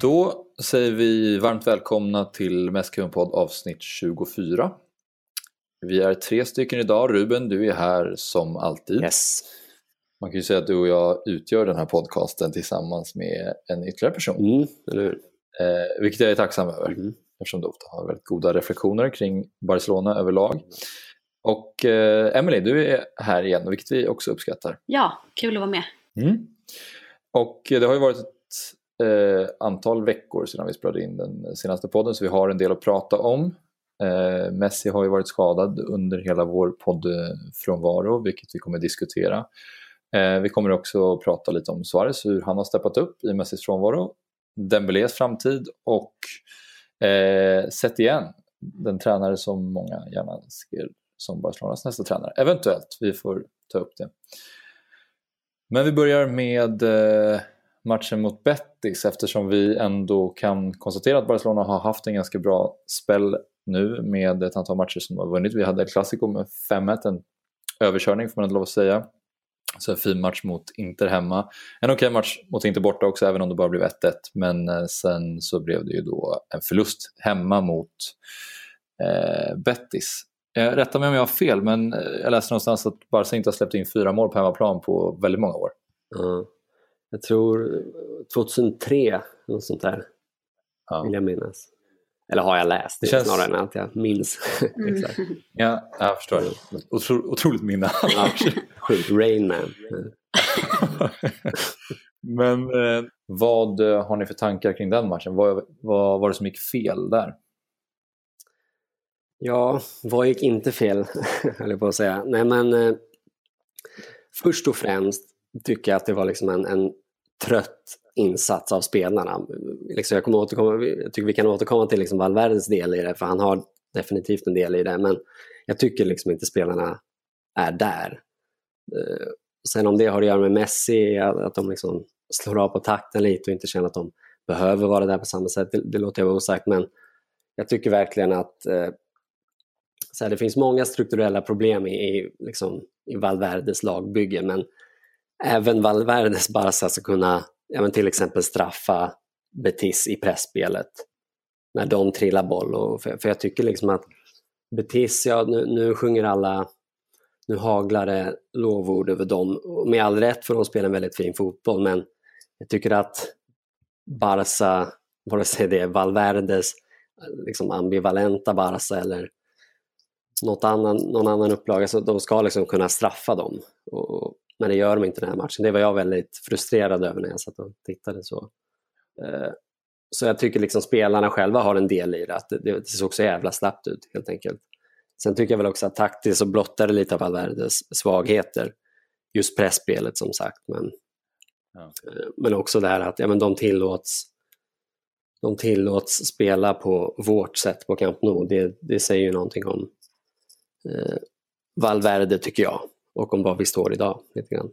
Då säger vi varmt välkomna till Mästkungen-podd avsnitt 24. Vi är tre stycken idag. Ruben, du är här som alltid. Yes. Man kan ju säga att du och jag utgör den här podcasten tillsammans med en ytterligare person. Mm, eller hur? Eh, vilket jag är tacksam över. Mm. Eftersom du ofta har väldigt goda reflektioner kring Barcelona överlag. Och eh, Emily, du är här igen, vilket vi också uppskattar. Ja, kul att vara med. Mm. Och det har ju varit ett eh, antal veckor sedan vi spelade in den senaste podden så vi har en del att prata om. Eh, Messi har ju varit skadad under hela vår poddfrånvaro vilket vi kommer diskutera. Eh, vi kommer också prata lite om Suarez, hur han har steppat upp i Messis frånvaro, Dembélés framtid och eh, sett igen den tränare som många gärna ser som Barcelonas nästa tränare. Eventuellt, vi får ta upp det. Men vi börjar med eh, matchen mot Betis eftersom vi ändå kan konstatera att Barcelona har haft en ganska bra spel nu med ett antal matcher som har vunnit. Vi hade El Clasico med 5-1, en överkörning får man lov att säga. Så en fin match mot Inter hemma. En okej match mot Inter borta också även om det bara blev 1-1 men eh, sen så blev det ju då en förlust hemma mot eh, Betis. Eh, rätta mig om jag har fel men eh, jag läste någonstans att Barca inte har släppt in fyra mål på hemmaplan på väldigt många år. Mm. Jag tror 2003, något sånt där, Ja. vill jag minnas. Eller har jag läst det, Det känns- snarare än att jag minns. Exakt. Ja, jag förstår. Otro, otroligt minne. Ja, Sjukt, Rain Man. Men eh, vad eh, har ni för tankar kring den matchen? Vad, vad var det som gick fel där? Ja, vad gick inte fel, höll jag på att säga. Nej, men eh, först och främst tycker jag att det var liksom en, en trött insats av spelarna. Liksom jag, kommer återkomma, jag tycker vi kan återkomma till liksom Valverdes del i det, för han har definitivt en del i det, men jag tycker liksom inte spelarna är där. Eh, sen om det har att göra med Messi, att att de liksom slår av på takten lite och inte känner att de behöver vara där på samma sätt, det, det låter jag vara osagt, men jag tycker verkligen att eh, så här, det finns många strukturella problem i, i, liksom, i Valverdes lagbygge, men även Valverdes Barca ska kunna ja, men till exempel straffa Betis i pressspelet när de trillar boll. Och, för, för jag tycker liksom att Betis, ja nu, nu sjunger alla, nu haglar det lovord över dem. Och med all rätt för de spelar en väldigt fin fotboll, men jag tycker att Barca, vare sig det är Valverdes liksom ambivalenta Barca eller något annan, någon annan upplaga, så de ska liksom kunna straffa dem. Och, men det gör de inte den här matchen. Det var jag väldigt frustrerad över när jag satt och tittade. Så, eh, så jag tycker liksom spelarna själva har en del i det, att det, såg så jävla slappt ut helt enkelt. Sen tycker jag väl också att taktiskt så blottar det lite av Valverdes svagheter. Just pressspelet som sagt, men, Ja. eh, men också det här att ja, men de tillåts de tillåts spela på vårt sätt på Camp Nou. Det, det säger ju någonting om eh, Valverde tycker jag och om var vi står idag. lite grann.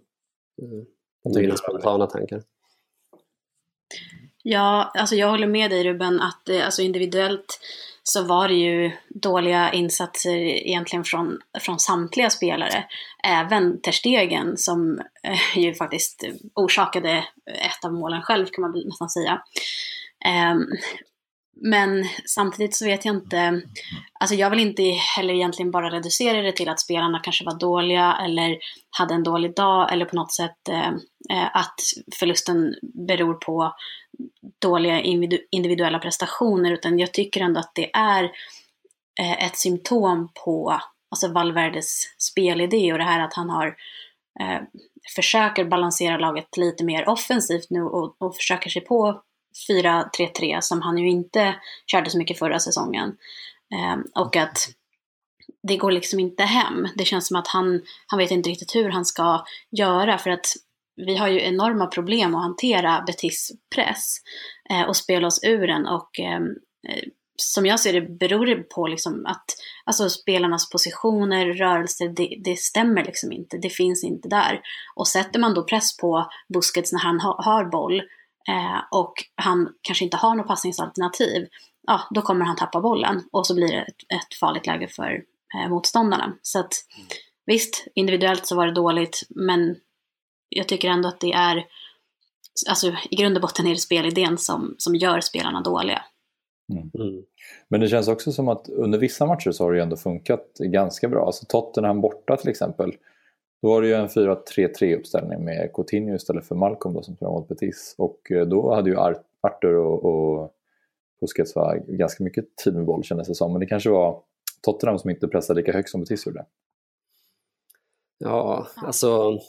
Eh, det är mina spontana tankar. Ja, alltså jag håller med dig Ruben att eh, alltså individuellt så var det ju dåliga insatser egentligen från, från samtliga spelare. Även Ter Stegen som eh, ju faktiskt orsakade ett av målen själv kan man väl nästan säga. Ehm, men samtidigt så vet jag inte, alltså jag vill inte heller egentligen bara reducera det till att spelarna kanske var dåliga eller hade en dålig dag eller på något sätt eh, eh att förlusten beror på dåliga individuella prestationer utan jag tycker ändå att det är eh, ett symptom på alltså Valverdes spelidé och det här att han har eh, försöker balansera laget lite mer offensivt nu och, och försöker sig på 4-3-3 som han ju inte körde så mycket förra säsongen. Eh, och att det går liksom inte hem. Det känns som att han, han vet inte riktigt hur han ska göra för att vi har ju enorma problem att hantera Betis press eh, och spela oss ur den och ehm, eh, som jag ser det beror det på liksom att alltså spelarnas positioner, rörelser, det, det stämmer liksom inte. Det finns inte där. Och sätter man då press på Busquets när han ha, har boll och han kanske inte har något passningsalternativ, ja, då kommer han tappa bollen och så blir det ett, ett farligt läge för eh, motståndarna. Så att visst, individuellt så var det dåligt, men jag tycker ändå att det är alltså i grund och botten är det spelidén som, som gör spelarna dåliga. Mm. Mm. Men det känns också som att under vissa matcher så har det ju ändå funkat ganska bra. Alltså Tottenham borta till exempel. Då var det ju en 4-3-3 uppställning med Coutinho istället för Malcolm då, som spelade mot Betis. Och eh, då hade ju Arthur och, och Busquets var ganska mycket tid med boll kändes det som. Men det kanske var Tottenham som inte pressade lika högt som Betis gjorde. Ja, alltså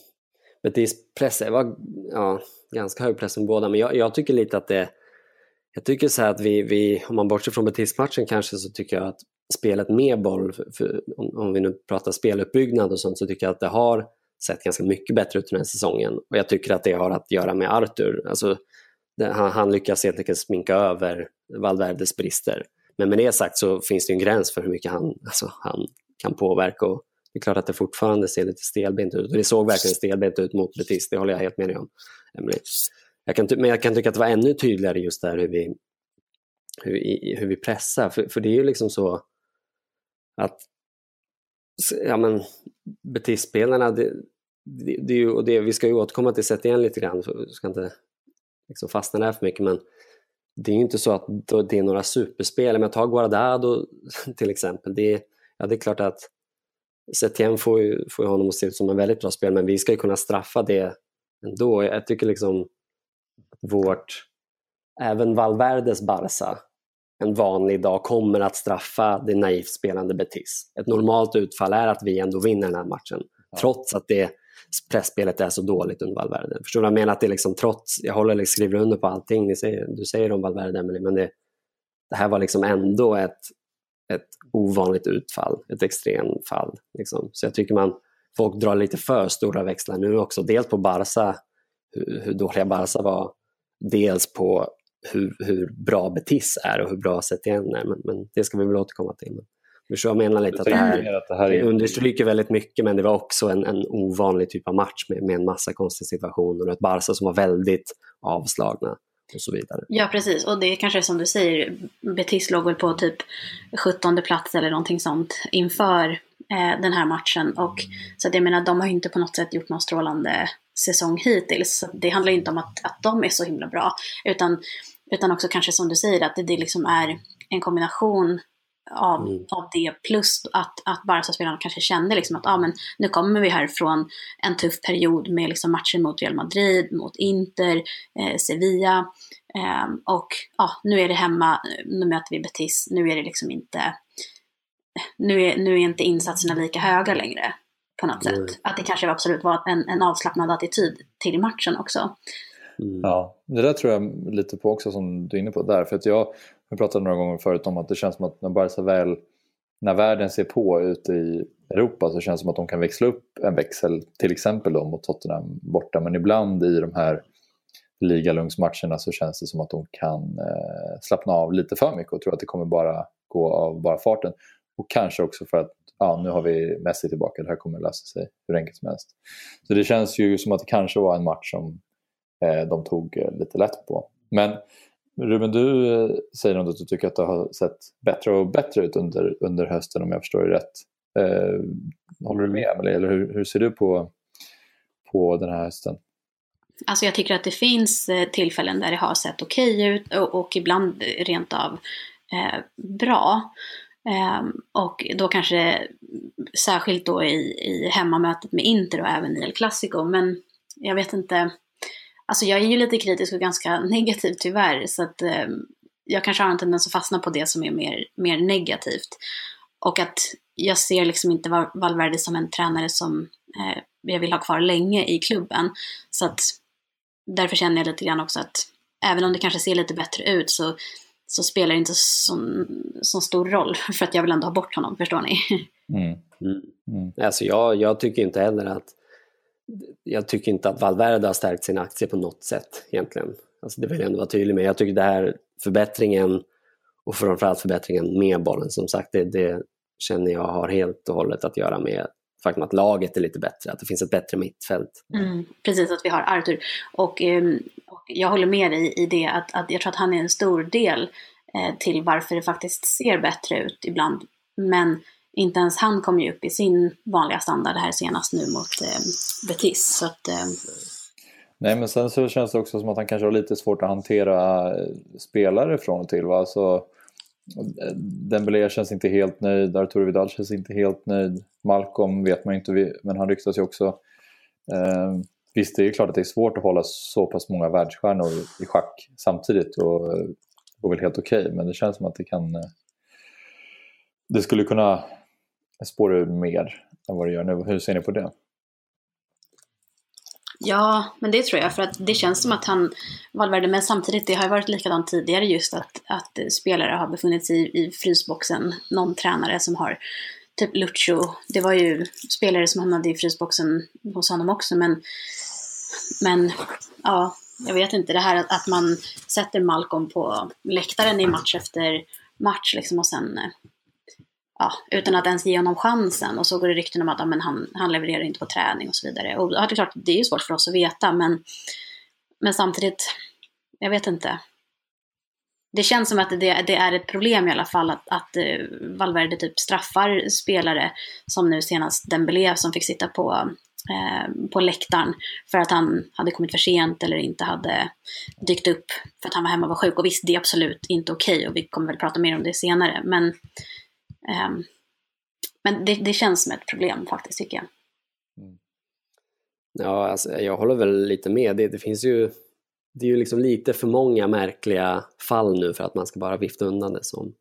Betis press var ja, ganska hög press med båda, men jag, jag, tycker lite att det jag tycker så att vi, vi om man bortser från Betis-matchen kanske så tycker jag att spelet med boll, för, om, om, vi nu pratar speluppbyggnad och sånt, så tycker jag att det har sett ganska mycket bättre ut den här säsongen. Och jag tycker att det har att göra med Artur. Alltså, det, han, han lyckas helt enkelt sminka över Valverdes brister. Men med det sagt så finns det en gräns för hur mycket han, alltså, han kan påverka. Och det är klart att det fortfarande ser lite stelbent ut. Och det såg verkligen stelbent ut mot Betis, det håller jag helt med dig om. Emily. Jag kan, men jag kan tycka att det var ännu tydligare just där hur vi, hur, hur vi pressar. För, för det är ju liksom så att ja, men, betispelarna, det, det, det, det, och det, vi ska ju återkomma till sätt igen lite grann, så ska inte liksom fastna där för mycket, men det är ju inte så att det är några superspel. Om jag tar Guardado till exempel, det, ja, det är klart att Setien får ju, får ju honom att se ut som en väldigt bra spel, men vi ska ju kunna straffa det ändå. Jag tycker liksom vårt, även Valverdes Barca en vanlig dag kommer att straffa det naivt spelande Betis. Ett normalt utfall är att vi ändå vinner den här matchen, ja. trots att det pressspelet är så dåligt under Valverde. Förstår du vad jag menar? Att det liksom trots, jag håller, liksom, skriver under på allting ni säger, du säger om Valverde, Emily, men det, det här var liksom ändå ett, ett ovanligt utfall, ett extremfall. Liksom. Så jag tycker man, folk drar lite för stora växlar nu också. Dels på Barca, hur, hur dåliga Barca var, dels på hur, hur bra Betis är och hur bra Setien är. Men, men det ska vi väl återkomma till. Men, förstår jag menar lite att det här, att det här är... understryker väldigt mycket men det var också en, en ovanlig typ av match med, med en massa konstiga situationer och ett Barca som var väldigt avslagna och så vidare. Ja precis och det är kanske som du säger, Betis låg väl på typ 17 plats eller någonting sånt inför eh, den här matchen och så att jag menar de har ju inte på något sätt gjort någon strålande säsong hittills. Så det handlar inte om att, att de är så himla bra utan, utan också kanske som du säger att det, det liksom är en kombination av, mm. av det. Plus att, att Barca-spelarna kanske kände liksom att ah, men nu kommer vi härifrån en tuff period med liksom matcher mot Real Madrid, mot Inter, eh, Sevilla. Eh, och ah, nu är det hemma, nu möter vi Betis, nu är det liksom inte nu är, nu är inte insatserna lika höga längre på något mm. sätt. Att det kanske absolut var en, en avslappnad attityd till matchen också. Mm. Ja, det där tror jag lite på också som du är inne på där. För att jag har pratat några gånger förut om att det känns som att när Barca väl, när världen ser på ute i Europa så känns det som att de kan växla upp en växel, till exempel då mot Tottenham borta. Men ibland i de här ligalungsmatcherna så känns det som att de kan eh, slappna av lite för mycket och tro att det kommer bara gå av bara farten. Och kanske också för att ja, nu har vi Messi tillbaka, det här kommer lösa sig hur enkelt som helst. Så det känns ju som att det kanske var en match som Eh, de tog eh, lite lätt på. Men Ruben, du eh, säger att du tycker att det har sett bättre och bättre ut under, under hösten om jag förstår det rätt. Eh, håller du med Emelie, eller hur, hur, ser du på, på den här hösten? Alltså jag tycker att det finns tillfällen där det har sett okej okay ut och, och, ibland rent av eh, bra. Eh, och då kanske särskilt då i, i hemmamötet med Inter och även i El Clasico. Men jag vet inte, Alltså jag är ju lite kritisk och ganska negativ tyvärr. Så att eh, jag kanske har en tendens att fastna på det som är mer, mer negativt. Och att jag ser liksom inte Valverde som en tränare som eh, jag vill ha kvar länge i klubben. Så att därför känner jag lite grann också att även om det kanske ser lite bättre ut så, så spelar det inte så, så stor roll för att jag vill ändå ha bort honom, förstår ni? Mm. Mm. Mm. Alltså jag, jag tycker inte heller att jag tycker inte att Valverde har stärkt sina aktier på något sätt egentligen. Alltså det vill jag ändå vara tydlig med. Jag tycker det här förbättringen och framförallt förbättringen med bollen, som sagt, det, det känner jag har helt och hållet att göra med faktum att laget är lite bättre, att det finns ett bättre mittfält. Mm, precis, att vi har Arthur. Och, ehm, och jag håller med dig i det att, att jag tror att han är en stor del eh, till varför det faktiskt ser bättre ut ibland. Men inte ens han kom ju upp i sin vanliga standard här senast nu mot eh, Betis. Så att, eh... Nej, men sen så känns det också som att han kanske har lite svårt att hantera eh, spelare från och till. Va? Alltså, eh, Dembélé känns inte helt nöjd, Arturo Vidal känns inte helt nöjd. Malcolm vet man inte, men han ryktas ju också. Eh, visst, det är klart att det är svårt att hålla så pass många världsstjärnor i schack samtidigt och det går väl helt okej, okay, men det känns som att det kan... Eh, det skulle kunna spår ur mer än vad det gör nu. Hur ser ni på det? Ja, men det tror jag. För att det känns som att han, Valverde, men samtidigt, det har ju varit likadant tidigare just att, att spelare har befunnit sig i, i frysboxen. Någon tränare som har, typ Lucho, det var ju spelare som hamnade i frysboxen hos honom också, men, men ja, jag vet inte, det här att man sätter Malcolm på läktaren i match efter match liksom och sen eh, ja, utan att ens ge honom chansen. Och så går det rykten om att ja, men han, han levererar inte på träning och så vidare. Och ja, det är klart, det är ju svårt för oss att veta, men, men samtidigt, jag vet inte. Det känns som att det, det är ett problem i alla fall att, att uh, Valverde typ straffar spelare, som nu senast Dembélé som fick sitta på, uh, på läktaren för att han hade kommit för sent eller inte hade dykt upp för att han var hemma och var sjuk. Och visst, det är absolut inte okej okay, och vi kommer väl prata mer om det senare. Men Ehm, men det, det, känns som ett problem faktiskt, tycker jag. Mm. Ja, alltså, jag håller väl lite med. Det, det finns ju, det är ju liksom lite för många märkliga fall nu för att man ska bara vifta undan det som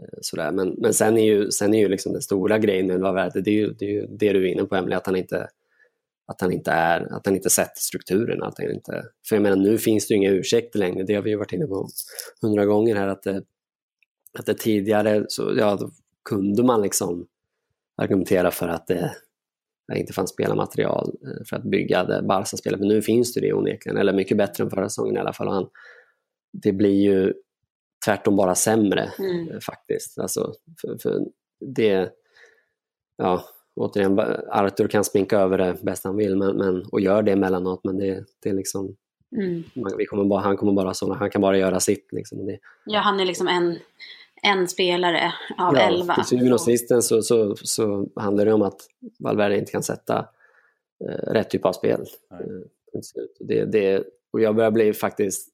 eh, sådär. Men, men sen är ju, sen är ju liksom den stora grejen med Valverde, det är ju det, är ju det du är inne på Emelie, att han inte att han inte är, att han inte sätter strukturen. Att han inte, för jag menar nu finns det ju inga ursäkter längre, det har vi ju varit inne på hundra gånger här, att det, att det tidigare så ja, kunde man liksom argumentera för att det, inte fanns spelarmaterial eh, för att bygga det Barca-spelet. Men nu finns det det onekligen, eller mycket bättre än förra säsongen i alla fall. Han, det blir ju tvärtom bara sämre mm. Eh, faktiskt. Alltså, för, för det, ja, återigen, Arthur kan sminka över det bäst han vill men, men, och gör det emellanåt men det, det är liksom mm. vi kommer bara, han kommer bara så, han kan bara göra sitt. Liksom. Det, ja, han är liksom en, en spelare av ja, elva. Till syvende och sist så, så, så handlar det om att Valverde inte kan sätta eh, rätt typ av spel. Eh, det, det, och jag börjar bli faktiskt,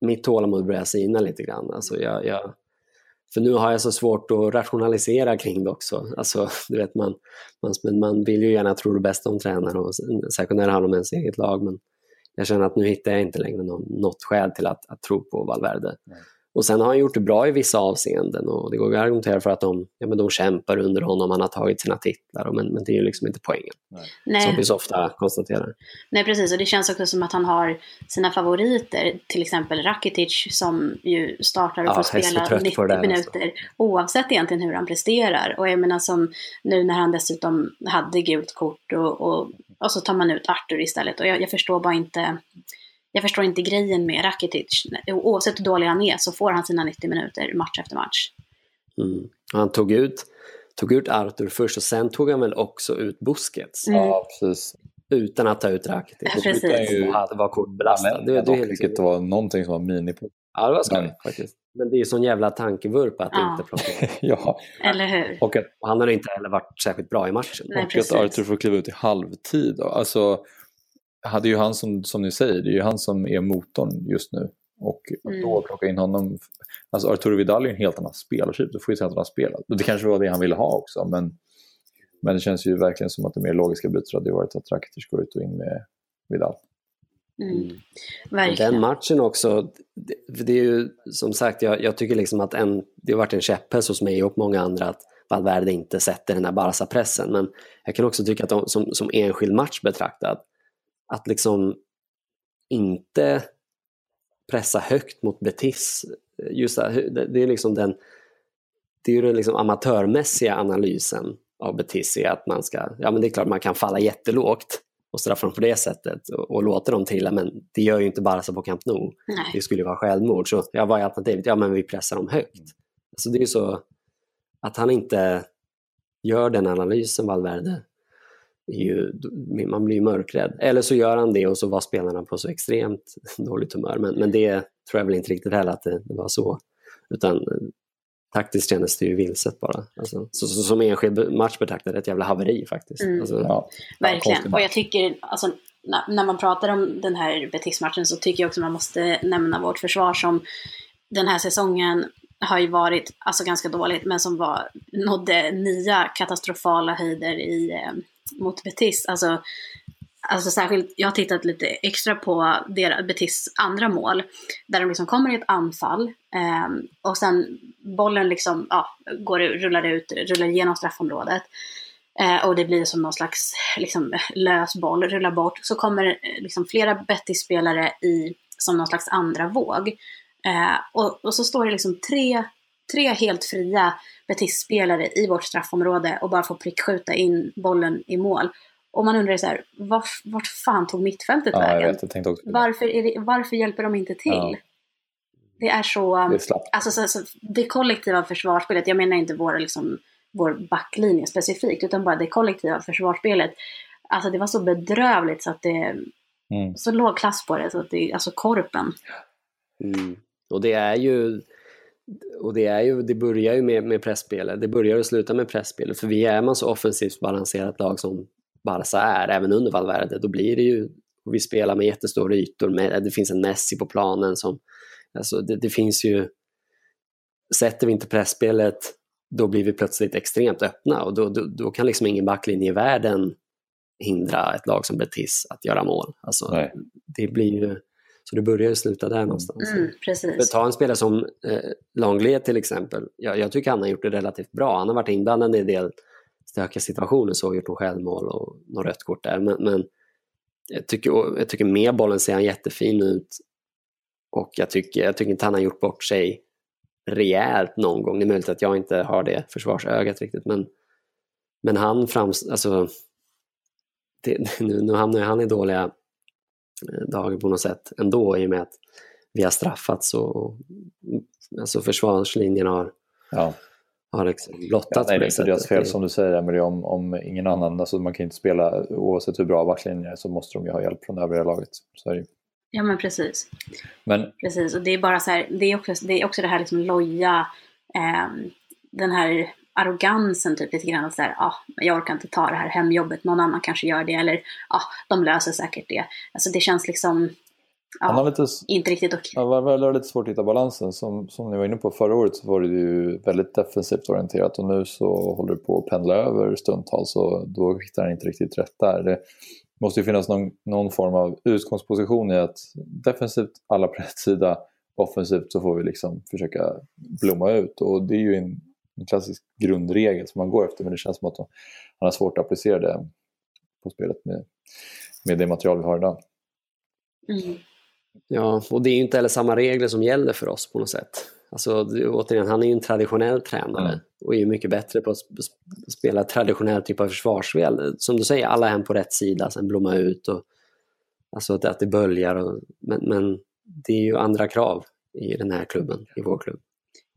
mitt tålamod börjar sina lite grann. Alltså jag, jag, för nu har jag så svårt att rationalisera kring det också. Alltså, du vet, man, man, man vill ju gärna tro det bästa om tränare och särskilt när det handlar om ens eget lag. Men jag känner att nu hittar jag inte längre någon, något skäl till att, att tro på Valverde. Nej. Och sen har han gjort det bra i vissa avseenden och det går att argumentera för att de, ja, men de kämpar under honom, han har tagit sina titlar, men, men det är ju liksom inte poängen. Nej. Som vi så ofta konstaterar. Nej precis, och det känns också som att han har sina favoriter, till exempel Rakitic som ju startar och ja, får spela 90 det, minuter alltså. oavsett egentligen hur han presterar. Och jag menar som nu när han dessutom hade gult kort och, och, och så tar man ut Arthur istället och jag, jag förstår bara inte jag förstår inte grejen med Rakitic. Oavsett hur dålig han är så får han sina 90 minuter match efter match. Mm. Han tog ut, tog ut Arthur först och sen tog han väl också ut Busquets. Mm. Ja, precis. Utan att ta ut Rakitic. Ja, precis. Ju... Det var kortbelastad. Det, det, det, vilket var någonting som var mini på. Ja, det var skoj faktiskt. Men det är ju sån jävla tankevurpa att ja. inte plocka Ja, eller hur. Och att, han har inte heller varit särskilt bra i matchen. Nej, och precis. att Arthur får kliva ut i halvtid. Alltså, hade ju han som, som ni säger, det är ju han som är motorn just nu. Och mm. då plocka in honom, alltså Arturo Vidal är en helt annan spelartyp, du får ju se att han har spelat. Och det kanske var det han ville ha också, men, men det känns ju verkligen som att det mer logiska bytet hade varit att Rakitic går ut och in med Vidal. Mm. mm. Den matchen också, det, det, är ju som sagt, jag, jag, tycker liksom att en, det har varit en käpphäst hos mig och många andra att Valverde inte sätter den här Barca-pressen. Men jag kan också tycka att de, som, som enskild match betraktad, att liksom inte pressa högt mot Betis. Just det, det är liksom den, det är den liksom amatörmässiga analysen av Betis är att man ska, ja men det är klart man kan falla jättelågt och straffa dem på det sättet och, och låta dem trilla men det gör ju inte bara så på Camp Nou. Nej. Det skulle vara självmord. Så ja, vad är alternativet? Ja men vi pressar dem högt. Alltså det är ju så att han inte gör den analysen Valverde ju, man blir ju mörkrädd. Eller så gör han det och så var spelarna på så extremt dåligt humör. Men, men det tror jag väl inte riktigt heller att det, det var så. Utan taktiskt kändes det ju vilset bara. Alltså, så, så, som enskild match betraktade ett jävla haveri faktiskt. Mm. Alltså, Ja. Verkligen. Och jag tycker, alltså, när, man pratar om den här Betis-matchen så tycker jag också man måste nämna vårt försvar som den här säsongen har ju varit alltså, ganska dåligt, men som var, nådde nya katastrofala höjder i, eh, mot Betis. Alltså, alltså särskilt, jag har tittat lite extra på deras, Betis andra mål, där de liksom kommer i ett anfall eh, och sen bollen liksom, ja, går, rullar ut, rullar igenom straffområdet. Eh, och det blir som någon slags liksom, lös boll, rullar bort. Så kommer eh, liksom, flera Betis-spelare i som någon slags andra våg. Eh, och, och så står det liksom tre, tre helt fria Betis-spelare i vårt straffområde och bara får prickskjuta in bollen i mål. Och man undrar så här, vart, vart fan tog mittfältet Ja, vägen? vet. Varför, är det, varför hjälper de inte till? Ja. Det är så... Det är. Alltså, så, så, det kollektiva försvarsspelet, jag menar inte våra, liksom, vår backlinje specifikt, utan bara det kollektiva försvarsspelet. Alltså det var så bedrövligt så att det, Mm. så låg klass på det, så att det, alltså korpen. Mm. Och det är ju, och det, är ju, det börjar ju med, med pressspelet, det börjar och slutar med pressspelet. För vi är man så offensivt balanserat lag som Barca är, även under Valverde, då blir det ju, vi spelar med jättestora ytor, med, det finns en Messi på planen som, alltså det, det finns ju, sätter vi inte pressspelet, då blir vi plötsligt extremt öppna och då, då, då kan liksom ingen backlinje i världen hindra ett lag som Betis att göra mål. Alltså, Nej. det blir ju, så det börjar ju sluta där någonstans. Mm, precis. ta en spelare som eh, Langley till exempel. Jag, jag tycker han har gjort det relativt bra. Han har varit inblandad i en del stökiga situationer, så gjort något självmål och något rött kort där. Men, men jag, tycker, och jag tycker med bollen ser han jättefin ut. Och jag tycker, jag tycker inte han har gjort bort sig rejält någon gång. Det är möjligt att jag inte har det försvarsögat riktigt. Men, men han frams... Alltså, det, nu, nu hamnar han i dåliga eh, dagar på något sätt ändå i och med att vi har straffats och alltså försvarslinjen har, Ja. har liksom Ja, blottats nej, på det är inte deras fel som du säger Emelie, om, om ingen annan, alltså man kan inte spela oavsett hur bra backlinjen är så måste de ju ha hjälp från det övriga laget. Så är det ju. Ja men precis. Men Precis, och det är bara så här, det är också det, är också det här liksom loja, ehm, den här arrogansen typ lite grann att så här, ah, jag orkar inte ta det här hemjobbet, någon annan kanske gör det, eller ah, de löser säkert det. Alltså det känns liksom, han har ja, lite, inte riktigt okej. ja, Valverde har lite svårt att hitta balansen. Som, som ni var inne på förra året så var det ju väldigt defensivt orienterat och nu så håller det på att pendla över stundtals och då hittar han inte riktigt rätt där. Det måste ju finnas någon, någon form av utgångsposition i att defensivt alla på rätt sida, offensivt så får vi liksom försöka blomma ut och det är ju en, en klassisk grundregel som man går efter men det känns som att han har svårt att applicera det på spelet med, med det material vi har idag. Mm. Ja, och det är ju inte heller samma regler som gäller för oss på något sätt. Alltså, återigen, han är ju en traditionell tränare Mm. och är ju mycket bättre på att sp- spela traditionell typ av försvarsspel. Som du säger, alla hem på rätt sida, sen blomma ut och alltså att, att det böljar. Och, men, men det är ju andra krav i den här klubben, i vår klubb.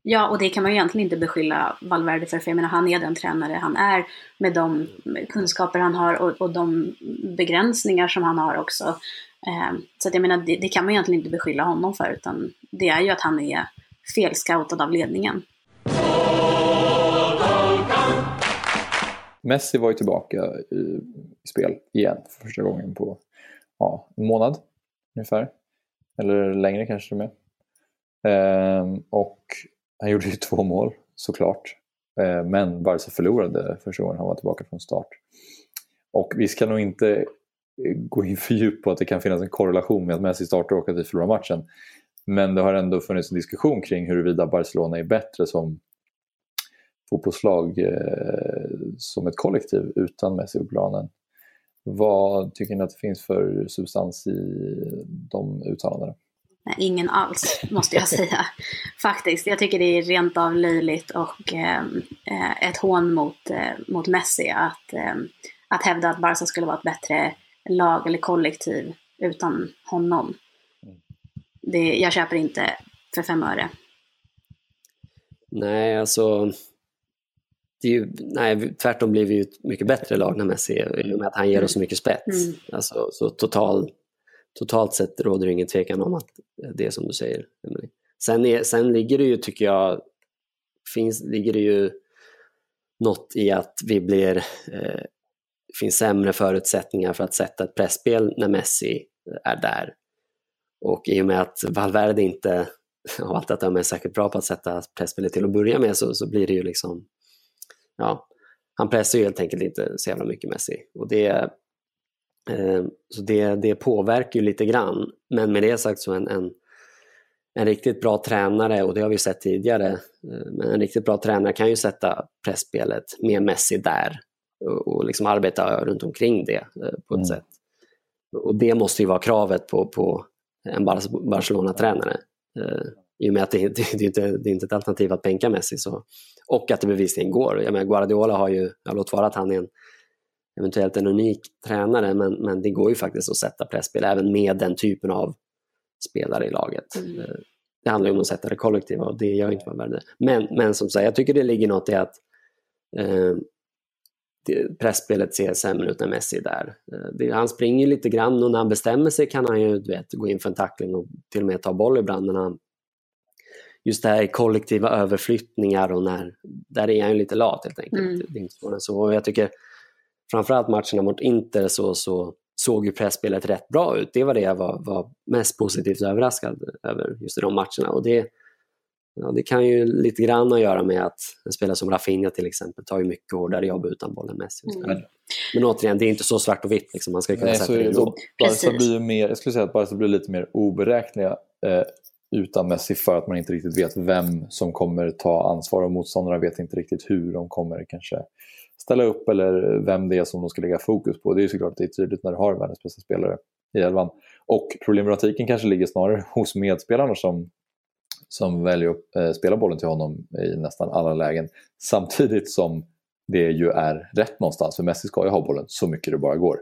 Ja, och det kan man ju egentligen inte beskylla Valverde för, för jag menar han är den tränare han är med de kunskaper han har och, och de begränsningar som han har också. Eh, så att jag menar, det, det kan man egentligen inte beskylla honom för, utan det är ju att han är felscoutad av ledningen. Messi var ju tillbaka i, i spel igen för första gången på ja, en månad ungefär. Eller längre kanske det är med. Ehm, och han gjorde ju två mål såklart. Eh, men Barca förlorade första gången han var tillbaka från start. Och vi ska nog inte eh, gå in för djupt på att det kan finnas en korrelation med att Messi startar och att vi förlorar matchen. Men det har ändå funnits en diskussion kring huruvida Barcelona är bättre som fotbollslag eh, som ett kollektiv utan Messi på planen. Vad tycker ni att det finns för substans i de uttalandena? Nej, ingen alls, måste jag säga. Faktiskt. Jag tycker det är rent av löjligt och eh, eh, ett hån mot, eh, mot Messi att, eh, att hävda att Barca skulle vara ett bättre lag eller kollektiv utan honom. Det, jag köper inte för fem öre. Nej, alltså... Det är ju, nej, tvärtom blir vi ju ett mycket bättre lag när Messi är i och med att han ger oss så mycket spets. Mm. Alltså, så total, totalt sett råder det ingen tvekan om att det är som du säger. Emelie. Sen, är, sen ligger det ju, tycker jag, finns, ligger det ju något i att vi blir, eh, finns sämre förutsättningar för att sätta ett pressspel när Messi är där. Och i och med att Valverde inte av allt att döma är säkert bra på att sätta pressspelet till att börja med så, så blir det ju liksom, ja, han pressar ju helt enkelt inte så jävla mycket Messi. Och det, så det, det påverkar ju lite grann. Men med det sagt så en, en, en riktigt bra tränare, och det har vi sett tidigare, eh, men en riktigt bra tränare kan ju sätta pressspelet med Messi där och, liksom arbeta runt omkring det eh, på ett mm. sätt. Och det måste ju vara kravet på, på en Barcelona-tränare. Eh, I och med att det, det, det, inte, det är inte ett alternativ att bänka Messi. Så, och att det bevisligen går. Jag menar, Guardiola har ju, låt vara att han är en, eventuellt en unik tränare, men, men det går ju faktiskt att sätta presspel även med den typen av spelare i laget. Mm. Eh, det handlar ju om att sätta det kollektiva och det gör inte Valverde. Men, men som sagt, jag tycker det ligger något i att eh, pressspelet ser sämre ut när Messi är där. Eh, det, han springer lite grann och när han bestämmer sig kan han ju du vet, gå in för en tackling och till och med ta boll ibland. Men han, just det här kollektiva överflyttningar och när, där är han ju lite lat helt enkelt. Mm. Det är inte så, jag tycker framförallt matcherna mot Inter så, så såg ju pressspelet rätt bra ut. Det var det jag var, var mest positivt överraskad över just i de matcherna. Och det, Ja, det kan ju lite grann att göra med att en spelare som Rafinha till exempel tar ju mycket hårdare jobb utan bollen Messi. Mm. Men återigen, det är inte så svart och vitt. Liksom. Man ska kunna Nej, sätta det ändå. Barca blir mer, jag skulle säga att Barca blir lite mer oberäkneliga eh, utan Messi för att man inte riktigt vet vem som kommer ta ansvar och motståndarna vet inte riktigt hur de kommer kanske ställa upp eller vem det är som de ska lägga fokus på. Det är såklart det är tydligt när du har världens bästa spelare i elvan. Och problematiken kanske ligger snarare hos medspelarna som som väljer att eh, spela bollen till honom i nästan alla lägen. Samtidigt som det ju är rätt någonstans, för Messi ska ju ha bollen så mycket det bara går.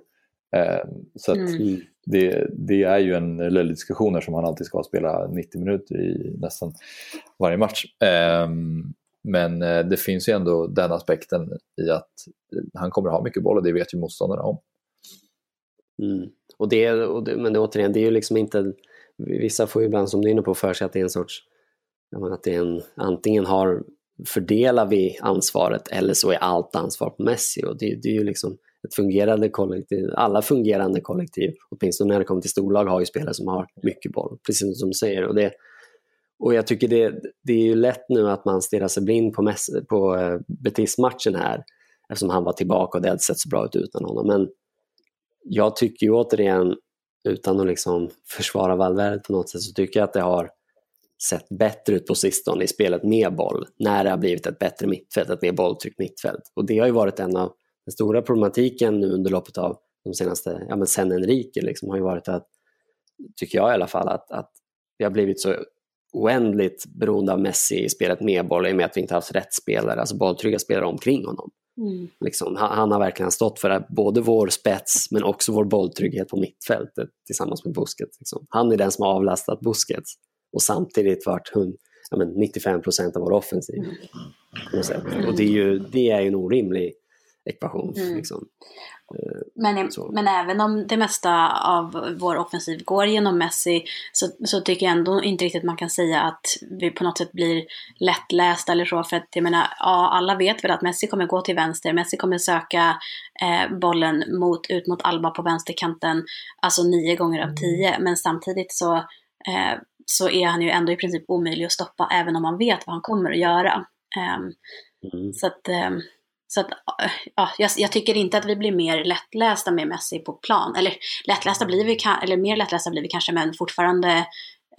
Eh, så mm. det, det, är ju en löjlig diskussion som han alltid ska spela 90 minuter i nästan varje match. Men eh, det finns ju ändå den aspekten i att eh, han kommer ha mycket boll och det vet ju motståndarna om. Mm. Och det, och det, men det, återigen, det är ju liksom inte... Vissa får ju ibland, som du är inne på, för sig att det är en sorts menar, att det är en, antingen har, fördelar vi ansvaret eller så är allt ansvar på Messi. Och det, det är ju liksom ett fungerande kollektiv. Alla fungerande kollektiv, åtminstone när det kommer till storlag, har ju spelare som har mycket boll, precis som du säger. Och, det, och jag tycker det, det är ju lätt nu att man stirrar sig blind på, Messi, på uh, Betis-matchen här, eftersom han var tillbaka och det hade sett så bra ut utan honom. Men jag tycker ju återigen, utan att liksom försvara Valverde på något sätt, så tycker jag att det har sett bättre ut på sistone i spelet med boll när det har blivit ett bättre mittfält, ett mer bolltryckt mittfält. Och det har ju varit en av den stora problematiken nu under loppet av de senaste, ja men sen Enrique liksom, har ju varit att, tycker jag i alla fall, att, att det har blivit så oändligt beroende av Messi i spelet med boll i och med att vi inte haft rätt spelare, alltså bolltrygga spelare omkring honom. Mm. Liksom, han, han, har verkligen stått för både vår spets men också vår bolltrygghet på mittfältet tillsammans med Busquets. Liksom. Han är den som har avlastat Busquets och samtidigt varit ja, men 95 procent av vår offensiv. Mm. Och det är ju det är en orimlig ekvation. Mm. Liksom. Eh, men, men även om det mesta av vår offensiv går genom Messi så, så tycker jag ändå inte riktigt man kan säga att vi på något sätt blir lättlästa eller så. För att jag menar, ja, alla vet väl att Messi kommer gå till vänster, Messi kommer söka eh, bollen mot, ut mot Alba på vänsterkanten, alltså nio gånger av tio. Men samtidigt så eh, så är han ju ändå i princip omöjlig att stoppa även om man vet vad han kommer att göra. Um, mm. Så att, um, så att ja, jag, jag, tycker inte att vi blir mer lättlästa med Messi på plan. Eller lättlästa blir vi, eller mer lättlästa blir vi kanske, men fortfarande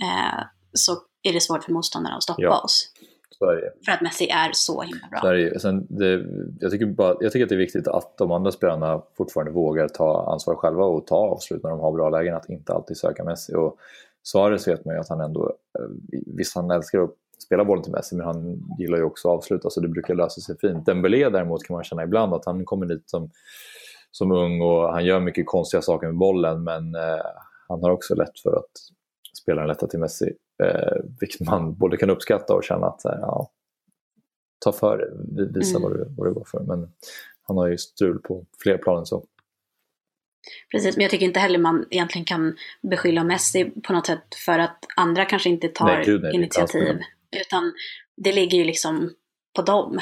eh, så är det svårt för motståndarna att stoppa ja. oss. För att Messi är så himla bra. Så Sen det, jag, tycker bara, jag tycker att det är viktigt att de andra spelarna fortfarande vågar ta ansvar själva och ta avslut när de har bra lägen, att inte alltid söka Messi. Och Suarez vet man ju att han ändå, eh, visst han älskar att spela bollen till Messi men han gillar ju också att avsluta så det brukar lösa sig fint. Dembélé däremot kan man känna ibland att han kommer dit som, som ung och han gör mycket konstiga saker med bollen men eh, han har också lätt för att spela den lätta till Messi. Eh, vilket man både kan uppskatta och känna att ja, ta för det, visa mm. vad, du, vad du går för. Men han har ju strul på fler plan än så. Precis, men jag tycker inte heller man egentligen kan beskylla Messi på något sätt för att andra kanske inte tar nej, gud, nej, initiativ. Utan det ligger ju liksom på dem,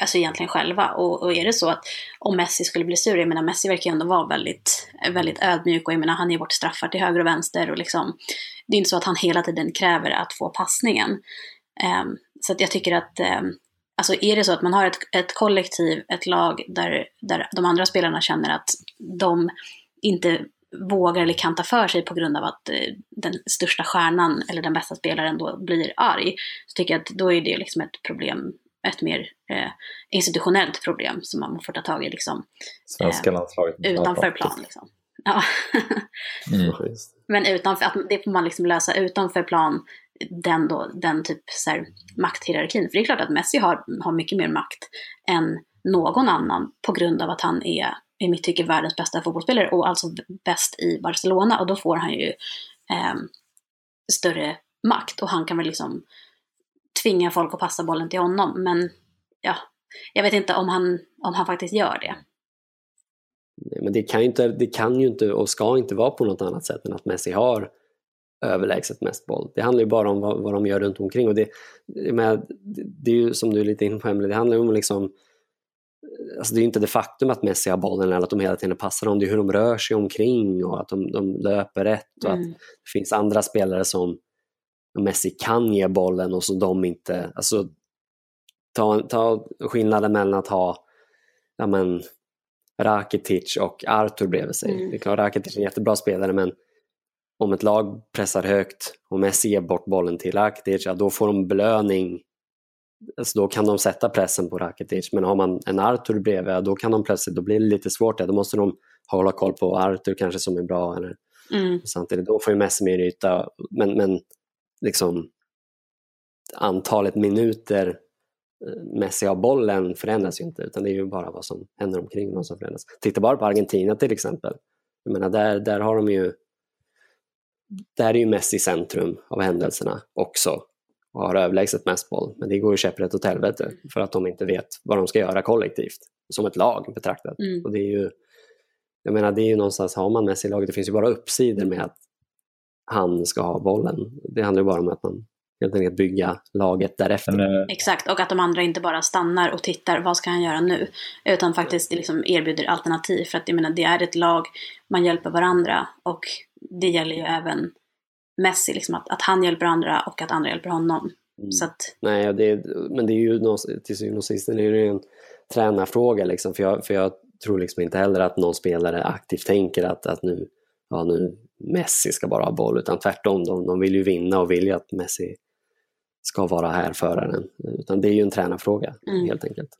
alltså egentligen själva. Och, och är det så att om Messi skulle bli sur, jag menar Messi verkar ju ändå vara väldigt, väldigt ödmjuk och jag menar han ger bort straffar till höger och vänster och liksom, det är inte så att han hela tiden kräver att få passningen. Um, så att jag tycker att um, Alltså är det så att man har ett, ett kollektiv, ett lag där, där de andra spelarna känner att de inte vågar eller kan ta för sig på grund av att eh, den största stjärnan eller den bästa spelaren då blir arg. Så tycker jag att då är det liksom ett problem, ett mer eh, institutionellt problem som man får ta tag i liksom. Svenska eh, landslaget. Utanför plan liksom. Ja. mm. Men utanför, att det får man liksom lösa utanför plan, den, då, den typ så här, makthierarkin. För det är klart att Messi har, har mycket mer makt än någon annan på grund av att han är i mitt tycke världens bästa fotbollsspelare och alltså bäst i Barcelona och då får han ju eh, större makt och han kan väl liksom tvinga folk att passa bollen till honom. Men ja, jag vet inte om han, om han faktiskt gör det. Men det kan, ju inte, det kan ju inte och ska inte vara på något annat sätt än att Messi har överlägset mest boll. Det handlar ju bara om vad, vad de gör runt omkring och det, med, det är ju som du är lite inne på Emelie, det handlar ju om liksom Alltså det är inte det faktum att Messi har bollen eller att de hela tiden passar dem, det är hur de rör sig omkring och att de, de löper rätt och mm. att det finns andra spelare som Messi kan ge bollen och så de inte, alltså ta, ta skillnaden mellan att ha ja men, Rakitic och Artur bredvid sig. Mm. Det är klart, Rakitic är en jättebra spelare men om ett lag pressar högt och Messi ger bort bollen till Rakitic, ja, då får de belöning Alltså då kan de sätta pressen på Rakitic, men har man en Artur bredvid, då kan de plötsligt, då blir det lite svårt. Då måste de hålla koll på Artur kanske som är bra. Eller, mm. Samtidigt, då får ju Messi mer yta, men, men liksom antalet minuter eh, Messi har bollen förändras ju inte, utan det är ju bara vad som händer omkring honom som förändras. Titta bara på Argentina till exempel. Jag menar, där, där har de ju där är ju Messi centrum av händelserna också och har överlägset mest boll. Men det går ju käpprätt åt helvete för att de inte vet vad de ska göra kollektivt, som ett lag betraktat. Mm. Och det är ju, jag menar, det är ju någonstans, har man Messi i laget, det finns ju bara uppsidor med att han ska ha bollen. Det handlar ju bara om att man helt enkelt bygga laget därefter. Men, eh, Exakt, och att de andra inte bara stannar och tittar, vad ska han göra nu? Utan faktiskt liksom erbjuder alternativ. För att jag menar, det är ett lag, man hjälper varandra och det gäller ju även Messi, liksom att, att han hjälper andra och att andra hjälper honom. Mm. Så att... Nej, det, men det är ju till syvende och sist är det en tränarfråga liksom, för jag, för jag tror liksom inte heller att någon spelare aktivt tänker att, att nu, ja, nu Messi ska bara ha boll, utan tvärtom, de, de vill ju vinna och vill ju att Messi ska vara här föraren. Utan det är ju en tränarfråga mm. helt enkelt.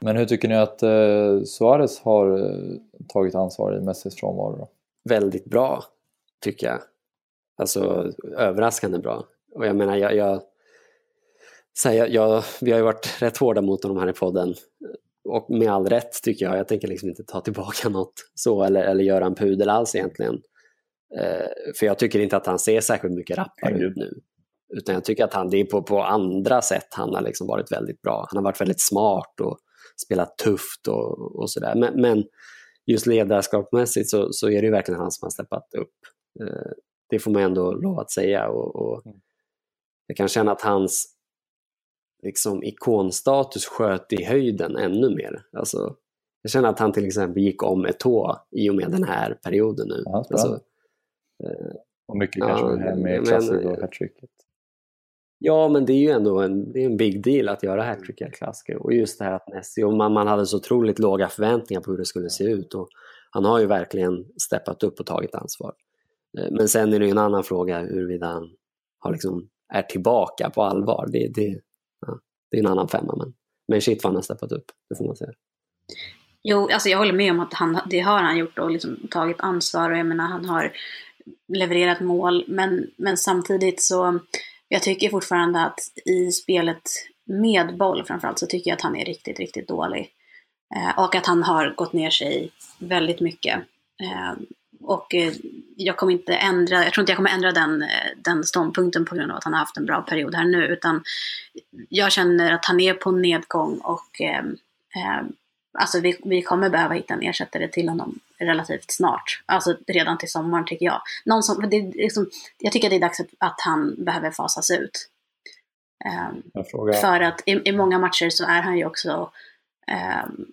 Men hur tycker ni att eh, Suarez har eh, tagit ansvar i Messis frånvaro? Då? Väldigt bra, tycker jag. Alltså överraskande bra. Och jag menar, jag, jag, här, jag, jag, vi har ju varit rätt hårda mot honom här i podden. Och med all rätt tycker jag. Jag tänker liksom inte ta tillbaka något så eller, eller göra en pudel alls egentligen. Eh, för jag tycker inte att han ser särskilt mycket rappare ut nu. Utan jag tycker att han, det är på, på andra sätt han har liksom varit väldigt bra. Han har varit väldigt smart och spelat tufft och, och sådär. Men, men, just ledarskapsmässigt så, så är det verkligen han som har steppat upp. Eh, det får man ändå lov att säga. Och, och mm. jag kan känna att hans liksom, ikonstatus sköt i höjden ännu mer. Alltså, jag känner att han till exempel gick om ett tå i och med den här perioden nu. Ja, alltså, eh, och mycket kanske ja, det här med klassiker och hattricket. Ja, men det är ju ändå en, det är en big deal att göra hattrick i klassiker. Och just det här att Messi, och man, man hade så otroligt låga förväntningar på hur det skulle se ut. Och han har ju verkligen steppat upp och tagit ansvar. Eh, men sen är det ju en annan fråga huruvida han har liksom, är tillbaka på allvar. Det, det, ja, det är en annan femma. Men, men shit vad han har steppat upp, det får man säga. Jo, alltså jag håller med om att han, det har han gjort och liksom tagit ansvar. Och jag menar, han har levererat mål. Men, men samtidigt så jag tycker fortfarande att i spelet med boll framförallt så tycker jag att han är riktigt, riktigt dålig. Eh, och att han har gått ner sig väldigt mycket. Eh, och eh, jag kommer inte ändra, jag tror inte jag kommer ändra den, eh, den ståndpunkten på grund av att han har haft en bra period här nu. Utan jag känner att han är på nedgång och eh, eh, alltså vi, vi kommer behöva hitta en ersättare till honom relativt snart. Alltså redan till sommaren tycker jag. Någon som, det, liksom, jag tycker att det är dags att han behöver fasas ut. Um, för att i, i, många matcher så är han ju också um,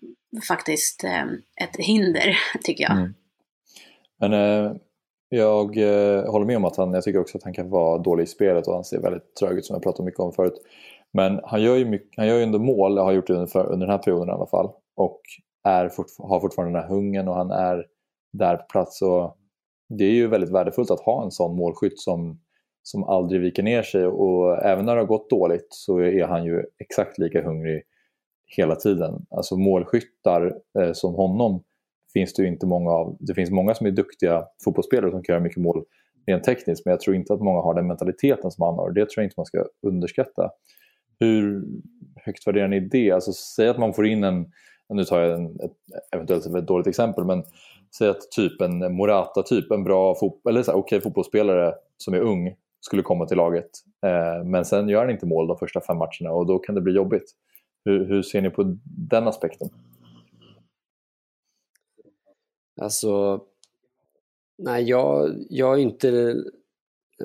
faktiskt um, ett hinder, tycker jag. Mm. Men uh, jag uh, håller med om att han, jag tycker också att han kan vara dålig i spelet och han ser väldigt trög ut som jag pratade mycket om förut. Men han gör ju, mycket, han gör ju ändå mål, har gjort det under, under den här perioden i alla fall. Och är fort, har fortfarande den här hungern och han är där på plats. Och det är ju väldigt värdefullt att ha en sån målskytt som, som aldrig viker ner sig. Och även när det har gått dåligt så är han ju exakt lika hungrig hela tiden. Alltså målskyttar eh, som honom finns det ju inte många av. Det finns många som är duktiga fotbollsspelare som kan göra mycket mål rent tekniskt men jag tror inte att många har den mentaliteten som han har och det tror jag inte man ska underskatta. Hur högt värderar ni det? Alltså, säg att man får in en, nu tar jag en, ett, eventuellt ett dåligt exempel, men säg att typ en Morata-typ, en bra fot eller så här, okay, fotbollsspelare som är ung skulle komma till laget. Eh, men sen gör han inte mål de första fem matcherna och då kan det bli jobbigt. Hur, hur ser ni på den aspekten? Alltså, nej jag, jag är inte...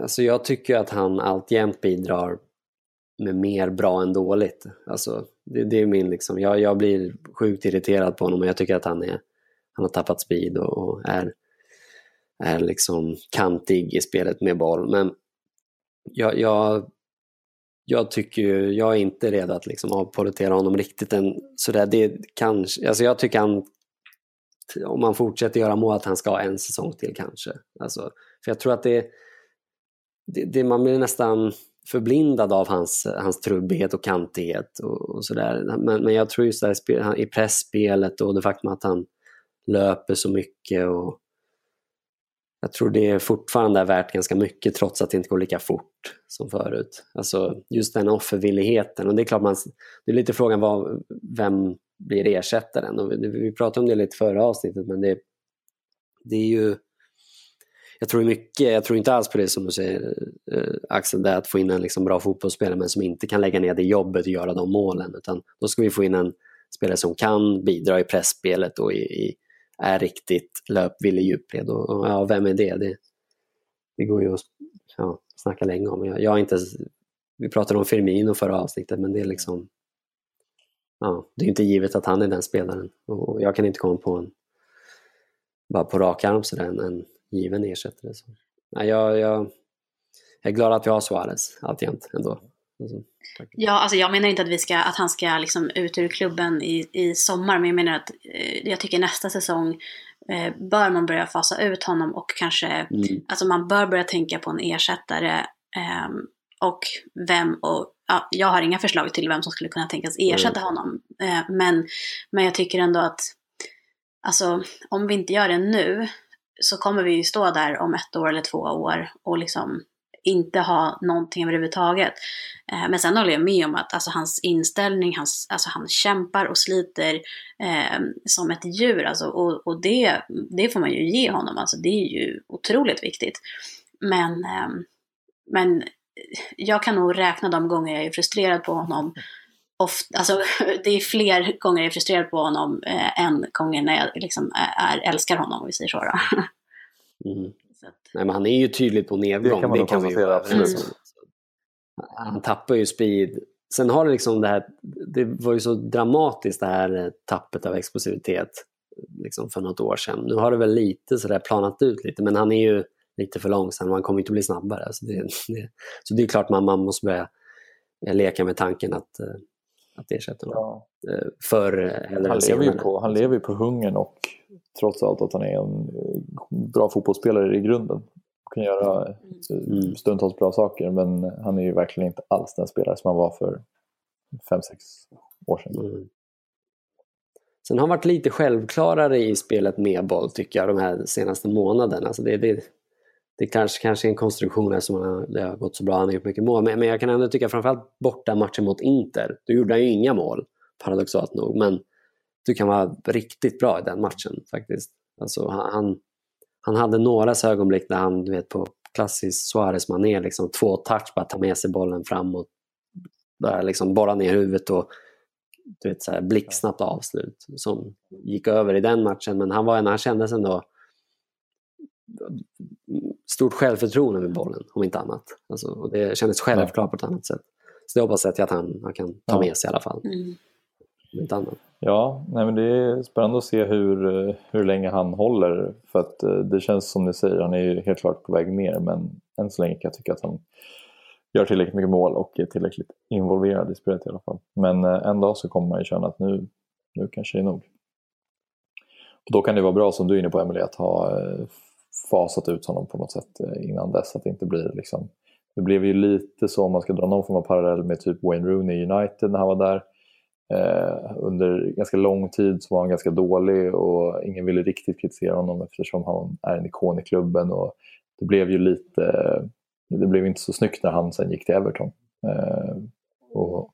Alltså jag tycker att han alltjämt bidrar med mer bra än dåligt. Alltså, det, det är min liksom, jag, jag blir sjukt irriterad på honom och jag tycker att han, är, han har tappat speed och, och är, är liksom kantig i spelet med boll. Men jag, jag, jag tycker jag är inte redo att liksom avpolitera honom riktigt än sådär. Det kanske, alltså jag tycker han, om han fortsätter göra mål, att han ska ha en säsong till kanske. Alltså, för jag tror att det, det, det man blir nästan förblindad av hans, hans trubbighet och kantighet och, och sådär. Men, men jag tror just där i pressspelet och det faktum att han löper så mycket och jag tror det fortfarande är värt ganska mycket trots att det inte går lika fort som förut. Alltså just den offervilligheten och det är klart man, det är lite frågan vad, vem blir ersättaren? Och vi, vi pratade om det lite förra avsnittet men det, det är ju jag tror mycket, jag tror inte alls på det som du säger eh, Axel, det att få in en liksom bra fotbollsspelare men som inte kan lägga ner det jobbet och göra de målen. Utan då ska vi få in en spelare som kan bidra i pressspelet och i, i, är riktigt löpvillig djupled. Och, och, ja, vem är det? Det, det går ju att ja, snacka länge om. Jag, jag inte, vi pratade om Firmino förra avsnittet men det är liksom ja, det är inte givet att han är den spelaren. Och, och jag kan inte komma på en bara på rak arm sådär, en, en given ersättare. Så. Ja, jag, jag, jag är glad att vi har Suarez alltjämt ändå. Alltså, ja, alltså jag menar inte att, vi ska, att han ska liksom ut ur klubben i, i sommar, men jag menar att eh, jag tycker nästa säsong eh, bör man börja fasa ut honom och kanske, mm. alltså man bör börja tänka på en ersättare eh, och vem och ja, jag har inga förslag till vem som skulle kunna tänkas ersätta mm. honom. Eh, men, men jag tycker ändå att alltså, om vi inte gör det nu så kommer vi ju stå där om ett år eller två år och liksom inte ha någonting överhuvudtaget. Eh, men sen håller jag med om att alltså, hans inställning, hans, alltså, han kämpar och sliter eh, som ett djur. Alltså, och och det, det får man ju ge honom, alltså, det är ju otroligt viktigt. Men, eh, men jag kan nog räkna de gånger jag är frustrerad på honom ofta, alltså, det är fler gånger jag är frustrerad på honom eh, än gånger när jag liksom är, älskar honom, om vi säger så. Mm. Att... Nej, men han är ju tydligt på nedgång. Det kan man, det kan ju absolut. Mm. Han tappar ju speed. Sen har det liksom det här, det var ju så dramatiskt det här tappet av explosivitet liksom för något år sedan. Nu har det väl lite sådär planat ut lite, men han är ju lite för långsam och han kommer inte att bli snabbare. Så det, det, så det är klart man, man måste börja leka med tanken att eh, att ersätta honom. Ja. Eh, Förr eller han, lever ju på, han lever ju på hungern och trots allt att han är en eh, bra fotbollsspelare i grunden. Kan göra mm. stundtals bra saker men han är ju verkligen inte alls den spelare som han var för 5-6 år sedan. Mm. Sen har han varit lite självklarare i spelet med boll tycker jag de här senaste månaderna. Alltså det, det, det kanske, kanske är en konstruktion som han, det har gått så bra, han har gjort mycket mål. Men, men jag kan ändå tycka framförallt borta matchen mot Inter, då gjorde han ju inga mål, paradoxalt nog. Men du kan vara riktigt bra i den matchen faktiskt. Alltså, han, han hade några ögonblick där han, du vet på klassisk Suarez-manér, liksom två touch, bara ta med sig bollen framåt, bara liksom borra ner huvudet och du vet, så här blixtsnabbt avslut som gick över i den matchen. Men han, var, han kändes ändå stort självförtroende med bollen, om inte annat. Alltså, och det kändes självklart på ett annat sätt. Så det hoppas jag att han, han kan ta med sig i alla fall. Mm. Om inte annat. Ja, nej men det är spännande att se hur, hur länge han håller. För att eh, det känns som ni säger, han är ju helt klart på väg ner. Men än så länge kan jag tycka att han gör tillräckligt mycket mål och är tillräckligt involverad i spelet i alla fall. Men eh, en dag så kommer man ju känna att nu, nu kanske det är nog. Och då kan det vara bra, som du är inne på Emelie, att ha eh, fasat ut honom på något sätt eh, innan dess. Att det inte blir liksom... Det blev ju lite så, om man ska dra någon form av parallell med typ Wayne Rooney i United när han var där Eh, under ganska lång tid så var han ganska dålig och ingen ville riktigt kritisera honom eftersom han är en ikon i klubben. Och det blev ju lite, det blev inte så snyggt när han sen gick till Everton. Eh, och,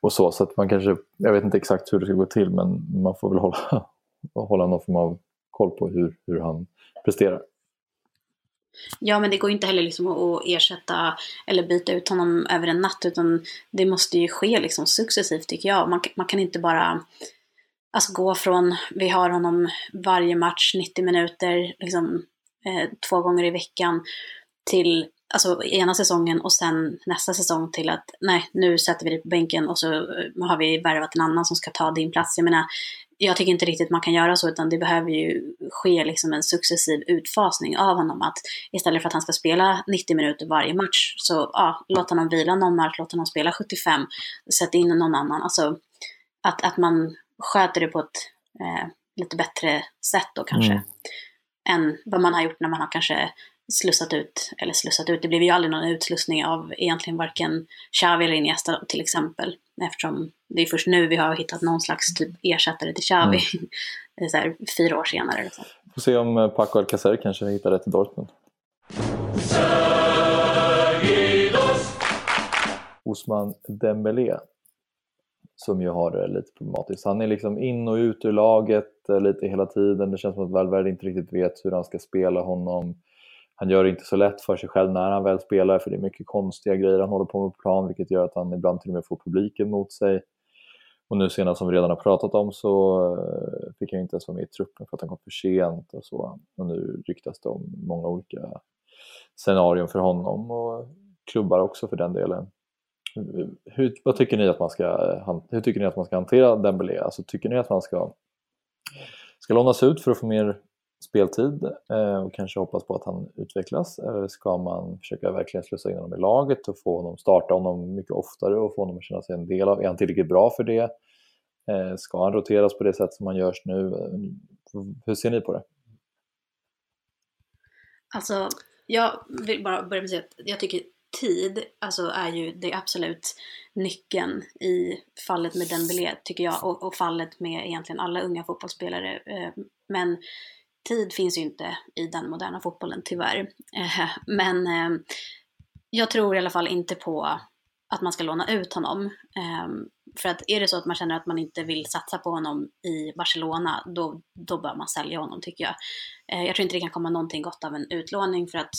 och så, så att man kanske, jag vet inte exakt hur det ska gå till men man får väl hålla, hålla någon form av koll på hur, hur han presterar. Ja, men det går inte heller liksom att ersätta eller byta ut honom över en natt, utan det måste ju ske liksom successivt tycker jag. Man, man kan inte bara alltså, gå från, vi har honom varje match 90 minuter, liksom, eh, två gånger i veckan, till alltså ena säsongen och sen nästa säsong till att nej, nu sätter vi dig på bänken och så eh, har vi värvat en annan som ska ta din plats. Jag menar, jag tycker inte riktigt man kan göra så, utan det behöver ju ske liksom en successiv utfasning av honom. Att istället för att han ska spela 90 minuter varje match, så ja, låt honom vila någon match, låt honom spela 75, sätt in någon annan. Alltså att, att man sköter det på ett eh, lite bättre sätt då kanske. Mm. Än vad man har gjort när man har kanske slussat ut, eller slussat ut, det blev ju aldrig någon utslussning av egentligen varken Xavi eller Iniesta till exempel. Eftersom det är först nu vi har hittat någon slags typ ersättare till Xavi. Mm. så här, fyra år senare. Liksom. Får se om eh, Paco Alcacer kanske hittar rätt i Dortmund. Osman Dembélé som ju har det lite problematiskt. Han är liksom in och ut ur laget eh, lite hela tiden. Det känns som att Valverde inte riktigt vet hur han ska spela honom. Han gör det inte så lätt för sig själv när han väl spelar för det är mycket konstiga grejer han håller på med på plan vilket gör att han ibland till och med får publiken mot sig. Och nu senast som vi redan har pratat om så eh, fick han inte ens vara med i truppen för att han kom för sent och så. Och nu ryktas det om många olika scenarion för honom och klubbar också för den delen. Hur, vad tycker ni att man ska, eh, hur tycker ni att man ska hantera Dembélé? Alltså, tycker ni att man ska, ska lånas ut för att få mer speltid eh, och kanske hoppas på att han utvecklas? Eller ska man försöka verkligen slussa in honom i laget och få honom starta honom mycket oftare och få honom att känna sig en del av? Är han tillräckligt bra för det? Eh, ska han roteras på det sätt som han görs nu? Hur ser ni på det? Alltså, jag vill bara börja med att säga att jag tycker tid alltså är ju det absolut nyckeln i fallet med Dembélé tycker jag och, och fallet med egentligen alla unga fotbollsspelare. Eh, men tid finns ju inte i den moderna fotbollen tyvärr. Eh, men eh, jag tror i alla fall inte på att man ska låna ut honom. Eh, för att är det så att man känner att man inte vill satsa på honom i Barcelona, då, då bör man sälja honom tycker jag. Jag tror inte det kan komma någonting gott av en utlåning för att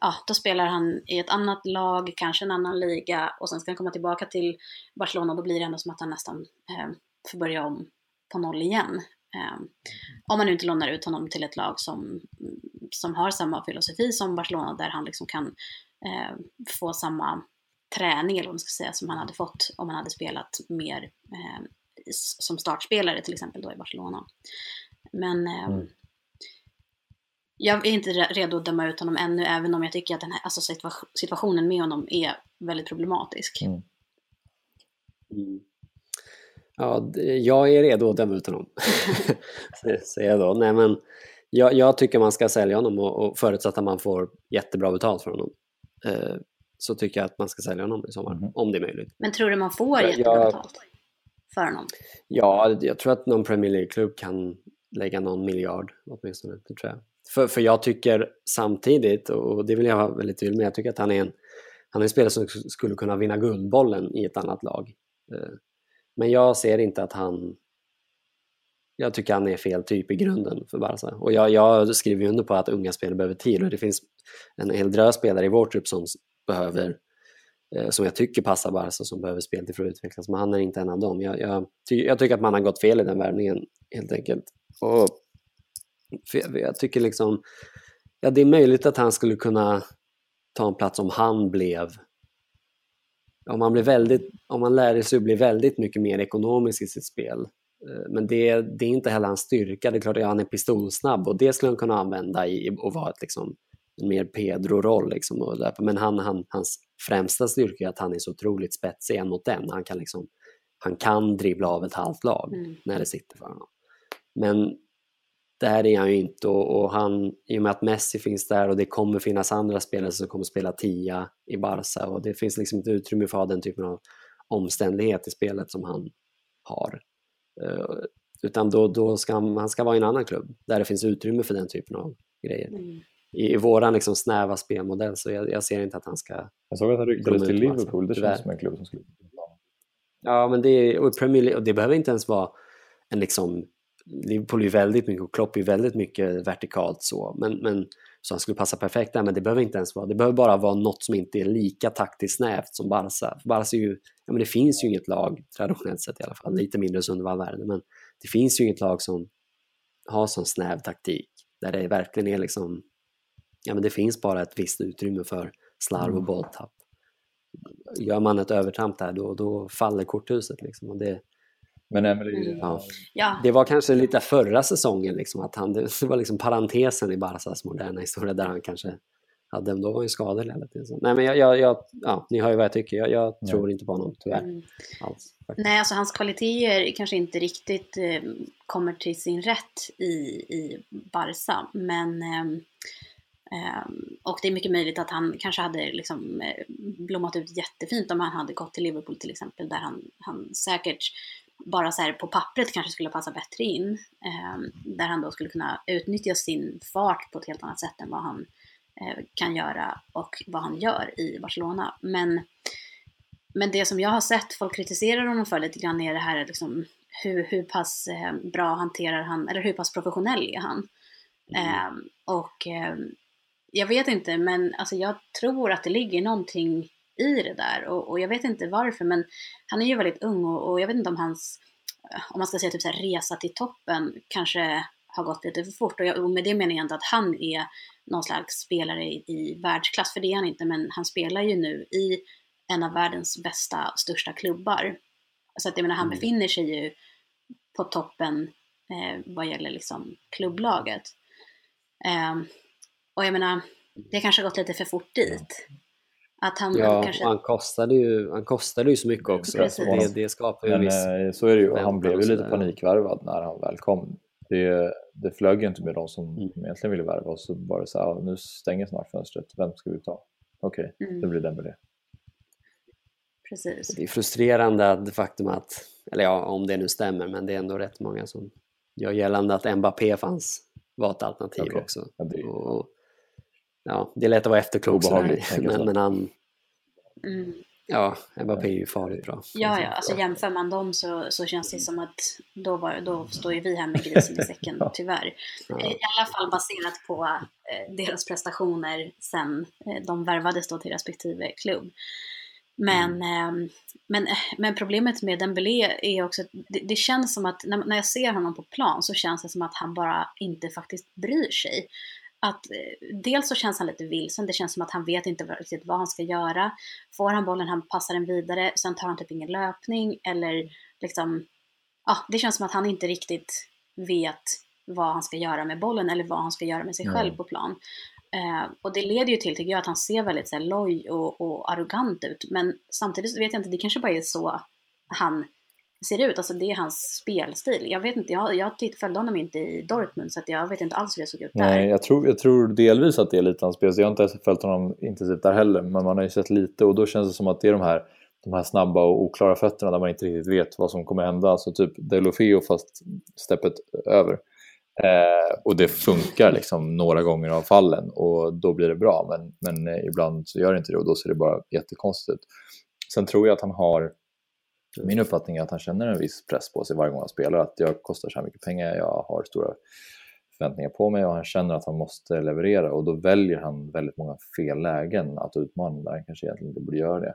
ja, då spelar han i ett annat lag, kanske en annan liga och sen ska han komma tillbaka till Barcelona och då blir det ändå som att han nästan eh, får börja om på noll igen. Eh, om man nu inte lånar ut honom till ett lag som, som har samma filosofi som Barcelona där han liksom kan eh, få samma träning eller vad man ska säga som han hade fått om han hade spelat mer eh, som startspelare till exempel då i Barcelona. Men eh, mm. jag är inte redo att döma ut honom ännu även om jag tycker att den här alltså situationen med honom är väldigt problematisk. Mm. Mm. Ja, jag är redo att döma ut honom. Säger jag då. Nej, men jag, jag, tycker man ska sälja honom och, och förutsatt att man får jättebra betalt för honom. Eh, så tycker jag att man ska sälja honom i sommar, mm. om det är möjligt. Men tror du man får jättebra jag, betalt för honom? Ja, jag tror att någon Premier League-klubb kan lägga någon miljard åtminstone. Det tror jag. För, för jag tycker samtidigt, och det vill jag vara väldigt tydlig med, jag tycker att han är en, han är en spelare som skulle kunna vinna Guldbollen i ett annat lag. Eh, men jag ser inte att han... Jag tycker han är fel typ i grunden för Barca. Och jag, jag skriver under på att unga spelare behöver tid och det finns en hel drös spelare i vår trupp som behöver eh, som jag tycker passar Barca som behöver speltid för att utvecklas, men han är inte en av dem. Jag, jag, ty jag tycker att man har gått fel i den värvningen helt enkelt. Och jag, jag tycker liksom, ja det är möjligt att han skulle kunna ta en plats om han blev om man, blir väldigt, om man lär sig att bli väldigt mycket mer ekonomisk i sitt spel. Eh, men det, det är inte heller hans styrka. Det är klart att han är pistolsnabb och det skulle han kunna använda i att vara ett, liksom, en mer Pedro-roll. Liksom, men han, han, hans främsta styrka är att han är så otroligt spetsig en mot en. Han kan, liksom, han kan dribbla av ett halvt lag mm. när det sitter för honom. Men där är han ju inte och, och, han, i och med att Messi finns där och det kommer finnas andra spelare som kommer spela tia i Barca och det finns liksom inte utrymme för att ha den typen av omständighet i spelet som han har. Uh, utan då, då ska han, han ska vara i en annan klubb där det finns utrymme för den typen av grejer. Mm. I, I våran liksom snäva spelmodell så jag, jag, ser inte att han ska... Jag såg att han ryktades till Liverpool, det känns som en klubb som skulle... Ja, men det, är, och Premier League, och det behöver inte ens vara en liksom Liverpool är väldigt mycket och Klopp är väldigt mycket vertikalt så. Men, men, så han skulle passa perfekt där, men det behöver inte ens vara. Det behöver bara vara något som inte är lika taktiskt snävt som Barca. För Barca är ju, ja, men det finns ju inget lag, traditionellt sett i alla fall, lite mindre Sundvall-världen, men det finns ju inget lag som har sån snäv taktik. Där det verkligen är liksom, ja men det finns bara ett visst utrymme för slarv och mm. bolltapp. Gör man ett övertramp där, då, då faller korthuset liksom. Och det, men Emily, mm. ja. ja. Det var kanske lite förra säsongen, liksom, att han, det var liksom parentesen i Barcas moderna historia där han kanske hade, då var han skadad hela tiden. Nej men jag, jag, jag, ja, ni hör ju vad jag tycker, jag, jag tror inte på honom tyvärr. Mm. Alls, Nej, alltså hans kvaliteter kanske inte riktigt eh, kommer till sin rätt i, i Barca, men eh, och det är mycket möjligt att han kanske hade liksom eh, blommat ut jättefint om han hade gått till Liverpool till exempel, där han, han säkert bara så här på pappret kanske skulle passa bättre in. Eh, där han då skulle kunna utnyttja sin fart på ett helt annat sätt än vad han eh, kan göra och vad han gör i Barcelona. Men, men det som jag har sett folk kritiserar honom för lite grann är det här liksom, hur, hur pass eh, bra hanterar han, eller hur pass professionell är han? Mm. Ehm, och ehm, jag vet inte, men alltså jag tror att det ligger någonting i det där och, och, jag vet inte varför men han är ju väldigt ung och, och jag vet inte om hans, om man ska säga typ så här, resa till toppen kanske har gått lite för fort och, jag, och med det menar jag inte att han är någon slags spelare i, i världsklass, för det är han inte, men han spelar ju nu i en av världens bästa och största klubbar. Så att jag menar, han mm. befinner sig ju på toppen eh, vad gäller liksom klubblaget. Eh, och jag menar, det kanske har gått lite för fort dit. Att han ja, kanske... han kostade, ju, han kostade ju så mycket också. Det, det skapar ju Men, viss... Eh, så är det ju. Han blev ju lite panikvärvad när han väl kom. Det, det flög ju inte med de som mm. egentligen ville värva och så bara så här, nu stänger snart fönstret, vem ska vi ta? Okej, okay, mm. det blir Dembélé. Precis. Det är frustrerande det faktum att, eller ja, om det nu stämmer, men det är ändå rätt många som gör gällande att Mbappé fanns, var ett alternativ okay. också. Ja, det... och, ja, det är lätt att vara efterklok men, men han... Mm. Ja, Mbappé är ju farligt bra. Ja, ja, alltså jämför man dem så, så känns det som att då, var, då står ju vi här med grisen i säcken, tyvärr. Ja. I alla fall baserat på eh, deras prestationer sen eh, de värvades då till respektive klubb. Men, mm. eh, men, men problemet med Dembélé är också att det, det, känns som att när, när jag ser honom på plan så känns det som att han bara inte faktiskt bryr sig att eh, dels så känns han lite vilsen, det känns som att han vet inte riktigt vad han ska göra. Får han bollen, han passar den vidare, sen tar han typ ingen löpning eller liksom, ja, det känns som att han inte riktigt vet vad han ska göra med bollen eller vad han ska göra med sig mm. själv på plan. Eh, och det leder ju till, tycker jag, att han ser väldigt så här, loj och, och arrogant ut. Men samtidigt så vet jag inte, det kanske bara är så han ser ut. Alltså det är hans spelstil. Jag vet inte, jag, jag följde honom inte i Dortmund så jag vet inte alls hur det såg ut där. Nej, jag tror, jag tror delvis att det är lite hans spelstil. Jag har inte följt honom intensivt där heller, men man har ju sett lite och då känns det som att det är de här, de här snabba och oklara fötterna där man inte riktigt vet vad som kommer hända. Alltså typ Delofeo fast steppet över. Eh, och det funkar liksom några gånger av fallen och då blir det bra. Men, men ibland så gör det inte det och då ser det bara jättekonstigt ut. Sen tror jag att han har min uppfattning är att han känner en viss press på sig varje gång han spelar, att jag kostar så här mycket pengar, jag har stora förväntningar på mig och han känner att han måste leverera och då väljer han väldigt många fel lägen att utmana där han kanske egentligen inte borde göra det.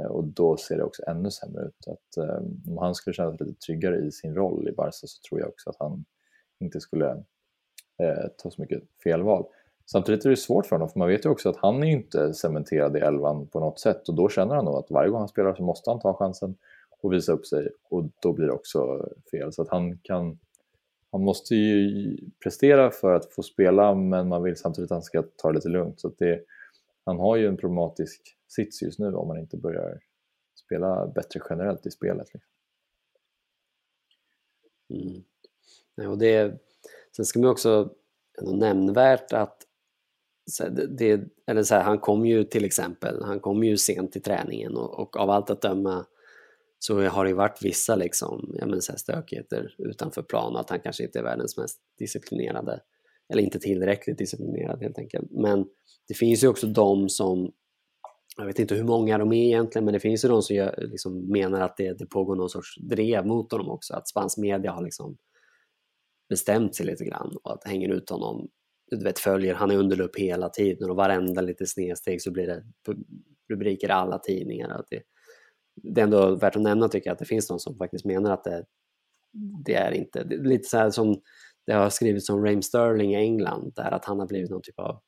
Eh, och då ser det också ännu sämre ut. Att, eh, om han skulle känna sig lite tryggare i sin roll i Barca så tror jag också att han inte skulle eh, ta så mycket felval. Samtidigt är det svårt för honom för man vet ju också att han är inte cementerad i elvan på något sätt och då känner han nog att varje gång han spelar så måste han ta chansen och visa upp sig och då blir det också fel. Så att han kan han måste ju prestera för att få spela men man vill samtidigt att han ska ta det lite lugnt. Så det, han har ju en problematisk sits just nu om man inte börjar spela bättre generellt i spelet. Liksom. Mm. Ja, och det, sen ska man också ändå nämnvärt att så det, eller så här, han kom ju till exempel, han kom ju sent till träningen och, och av allt att döma så har det varit vissa liksom, ja, men så här stökigheter utanför plan att han kanske inte är världens mest disciplinerade eller inte tillräckligt disciplinerad helt enkelt. Men det finns ju också de som, jag vet inte hur många de är egentligen, men det finns ju de som gör, liksom menar att det, det pågår någon sorts drev mot honom också, att spansk media har liksom bestämt sig lite grann och att hänger ut honom, du vet följer, han är under lupp hela tiden och varenda lite snedsteg så blir det rubriker i alla tidningar. Att det, det är ändå värt att nämna tycker jag att det finns de som faktiskt menar att det, det är inte, det är lite så här som det har skrivits om Raheem Sterling i England, där att han har blivit någon typ av,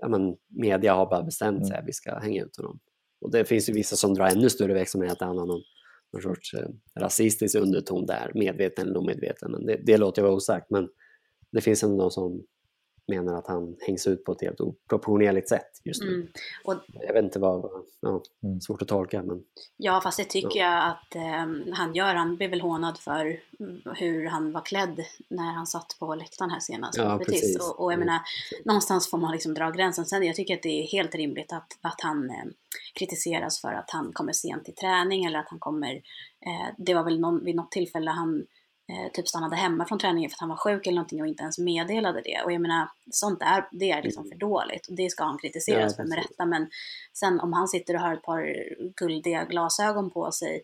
ja men media har bara bestämt sig mm. att vi ska hänga ut honom. Och det finns ju vissa som drar ännu större med att han har någon, någon sorts eh, rasistisk underton där, medveten eller omedveten, men det, det låter jag vara osagt, men det finns ändå de som menar att han hängs ut på ett helt oproportionerligt sätt just nu. Mm. Och, jag vet inte vad, ja, mm. svårt att tolka men... Ja fast det tycker ja. jag att eh, han gör. Han blev väl hånad för hur han var klädd när han satt på läktaren här senast. Ja, precis. Och, och jag mm. menar, någonstans får man liksom dra gränsen. Sen jag tycker att det är helt rimligt att, att han eh, kritiseras för att han kommer sent till träning eller att han kommer... Eh, det var väl någon, vid något tillfälle han eh, typ stannade hemma från träningen för att han var sjuk eller någonting och inte ens meddelade det. Och jag menar, sånt där, det är liksom för dåligt. Och det ska han kritiseras ja, för med rätta. Men sen om han sitter och har ett par guldiga glasögon på sig,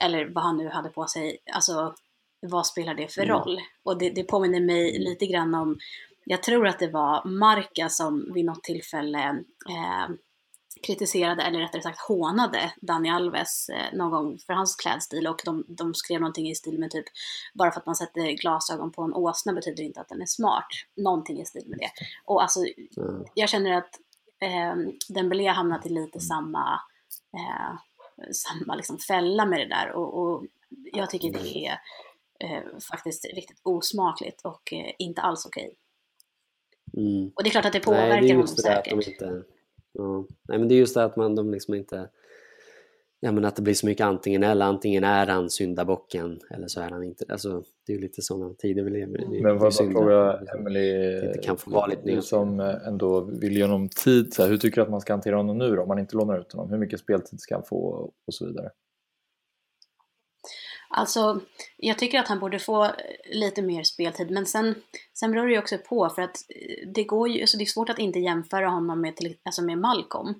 eller vad han nu hade på sig, alltså vad spelar det för mm. roll? Och det, det påminner mig lite grann om, jag tror att det var Marca som vid något tillfälle eh, kritiserade, eller rättare sagt hånade, Dani Alves eh, någon gång för hans klädstil och de, de skrev någonting i stil med typ bara för att man sätter glasögon på en åsna betyder inte att den är smart. Någonting i stil med det. Och alltså, mm. jag känner att eh, Dembélé hamnat i lite samma, eh, samma liksom fälla med det där och, och jag tycker det är eh, faktiskt riktigt osmakligt och eh, inte alls okej. Mm. Och det är klart att det påverkar Nej, det honom säkert. Ja. Nej, men det är just det att man de liksom inte... Ja, men att det blir så mycket antingen eller. Antingen är han syndabocken eller så är han inte. Alltså, det är ju lite sådana tider vi lever i. Men vad fråga Emelie, det kan få vara lite du som ändå vill ge honom tid, så här, hur tycker du att man ska hantera honom nu då, om man inte lånar ut honom? Hur mycket speltid ska han få och så vidare? Alltså, jag tycker att han borde få eh, lite mer speltid, men sen, sen beror det ju också på för att eh, det går ju, alltså det är svårt att inte jämföra honom med, till, alltså med Malcolm.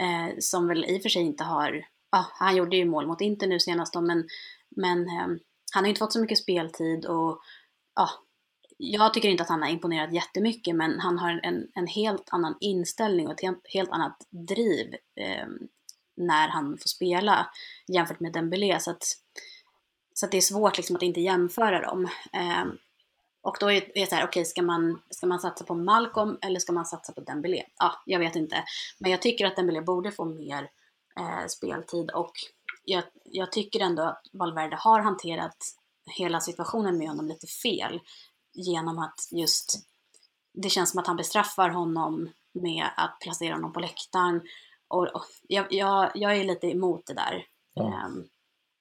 Eh, som väl i och för sig inte har, ja, han gjorde ju mål mot Inter nu senast då, men, men eh, han har ju inte fått så mycket speltid och ja, jag tycker inte att han har imponerat jättemycket, men han har en, en helt annan inställning och ett helt, helt annat driv eh, när han får spela jämfört med Dembélé. Så att så det är svårt liksom att inte jämföra dem. Eh, och då är det så här, okej, okay, ska, man, ska man satsa på Malcolm eller ska man satsa på Dembélé? Ja, jag vet inte. Men jag tycker att Dembélé borde få mer eh, speltid och jag, jag, tycker ändå att Valverde har hanterat hela situationen med honom lite fel genom att just det känns som att han bestraffar honom med att placera honom på läktaren. Och, och jag, jag, jag, är lite emot det där. Ja. Um,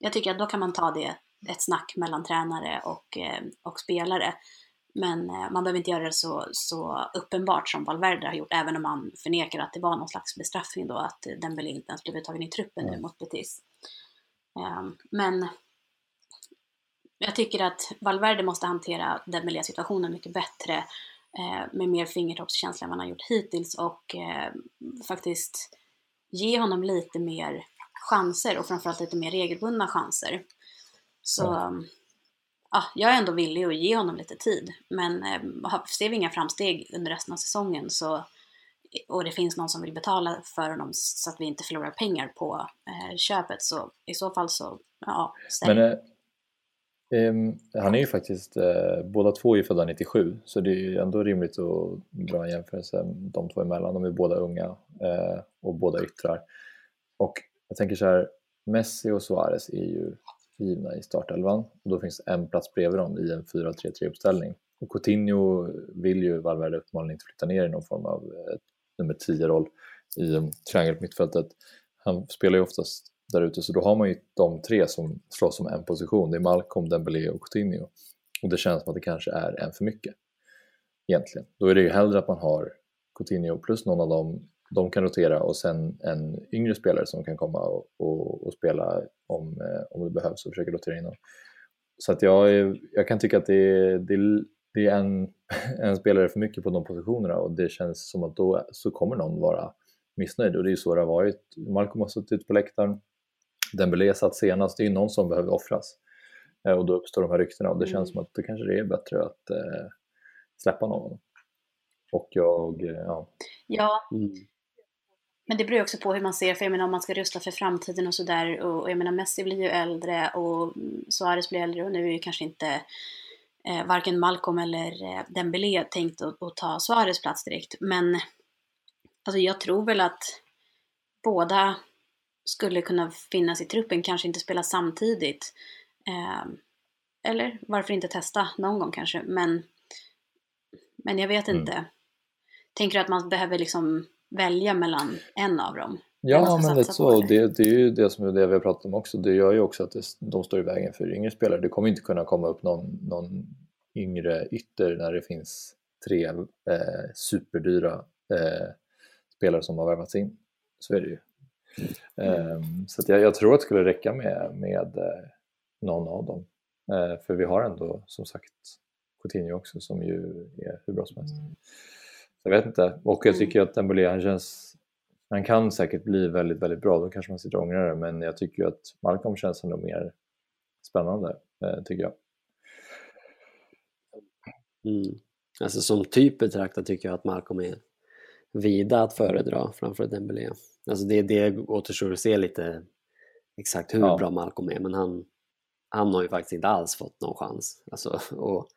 jag tycker att då kan man ta det ett snack mellan tränare och, eh, och spelare. Men eh, man behöver inte göra det så, så uppenbart som Valverde har gjort, även om man förnekar att det var någon slags bestraffning då, att Dembélé inte ens blev uttagen i truppen nu mot Betis. Ehm, men jag tycker att Valverde måste hantera Dembélé-situationen mycket bättre eh, med mer fingertoppskänsla än vad han har gjort hittills och faktiskt ge honom lite mer chanser och framförallt lite mer regelbundna chanser. Så mm. ja, jag är ändå villig att ge honom lite tid. Men eh, ser vi inga framsteg under resten av säsongen så och det finns någon som vill betala för honom så att vi inte förlorar pengar på eh, köpet så i så fall så, ja. Men, Um, han är ju faktiskt, uh, båda två är födda 97 så det är ju ändå rimligt att dra en jämförelse de två emellan. De är båda unga uh, och båda yttrar. Och jag tänker så här, Messi och Suarez är ju givna i startelvan och då finns en plats bredvid dem i en 4-3-3 uppställning. Och Coutinho vill ju Valverde uppenbarligen inte flytta ner i någon form av uh, nummer 10-roll i um, triangel mittfältet. Han spelar ju oftast där ute så då har man ju de tre som slåss om en position. Det är Malcolm, Dembélé och Coutinho. Och det känns som att det kanske är en för mycket egentligen. Då är det ju hellre att man har Coutinho plus någon av dem, de kan rotera och sen en yngre spelare som kan komma och, och, och spela om, eh, om det behövs och försöka rotera in dem. Så att jag, jag kan tycka att det, det, det är en, en spelare för mycket på de positionerna och det känns som att då så kommer någon vara missnöjd och det är ju så det har varit. Malcolm har suttit på läktaren, Dembélé satt senast, det är ju någon som behöver offras. Eh, och då uppstår de här ryktena och det känns mm. som att det kanske det är bättre att eh, släppa någon. Och jag, eh, ja. Ja. Mm. Men det beror också på hur man ser, för jag menar om man ska rusta för framtiden och sådär. Och, jag menar Messi blir ju äldre och Suarez blir äldre och nu är ju kanske inte eh, varken Malcolm eller eh, Dembélé tänkt att, att ta Suarez plats direkt. Men alltså jag tror väl att båda skulle kunna finnas i truppen, kanske inte spela samtidigt. Eh, eller varför inte testa någon gång kanske, men, men jag vet mm. inte. Tänker du att man behöver liksom välja mellan en av dem? Ja, men lite så. Det, det, är ju det som är det vi har pratat om också. Det gör ju också att det, de står i vägen för yngre spelare. Det kommer inte kunna komma upp någon, någon yngre ytter när det finns tre eh, superdyra eh, spelare som har värvats in. Så är det ju. Mm. Så jag, jag, tror att det skulle räcka med, med eh, någon av dem. Eh, för vi har ändå som sagt Coutinho också som ju är hur bra som helst. Mm. Jag vet inte, och jag tycker att Dembélé han känns han kan säkert bli väldigt, väldigt bra, då kanske man sitter och ångrar det, men jag tycker ju att Malcolm känns ändå mer spännande, eh, tycker jag. Mm. Alltså som typ betraktat tycker jag att Malcolm är vida att föredra framför Dembélé. Alltså det, det återstår att se lite exakt hur ja. bra Malcolm är, men han, han har ju faktiskt inte alls fått någon chans. Alltså, och,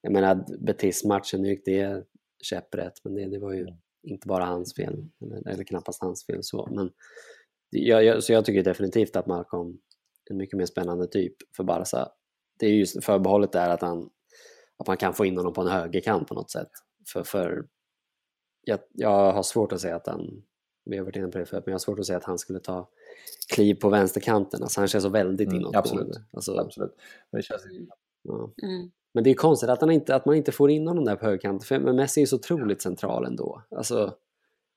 jag menar, Betis-matchen, det käpprätt, men det, det var ju mm. inte bara hans fel, eller, eller knappast hans fel så. Men jag, jag, så jag tycker definitivt att Malcolm är en mycket mer spännande typ för Barca. Det är just förbehållet är att, han, att man kan få in honom på en högerkant på något sätt. För, för jag, jag har svårt att säga att han vi har varit inne på det förut, men jag har svårt att säga att han skulle ta kliv på vänsterkanten. Alltså han känns så väldigt mm, inåtgående. Absolut. Alltså, absolut. Men, det känns... ja. mm. Men det är konstigt att, han inte, att man inte får in honom där på högerkanten, för Messi är så otroligt central ändå. Alltså,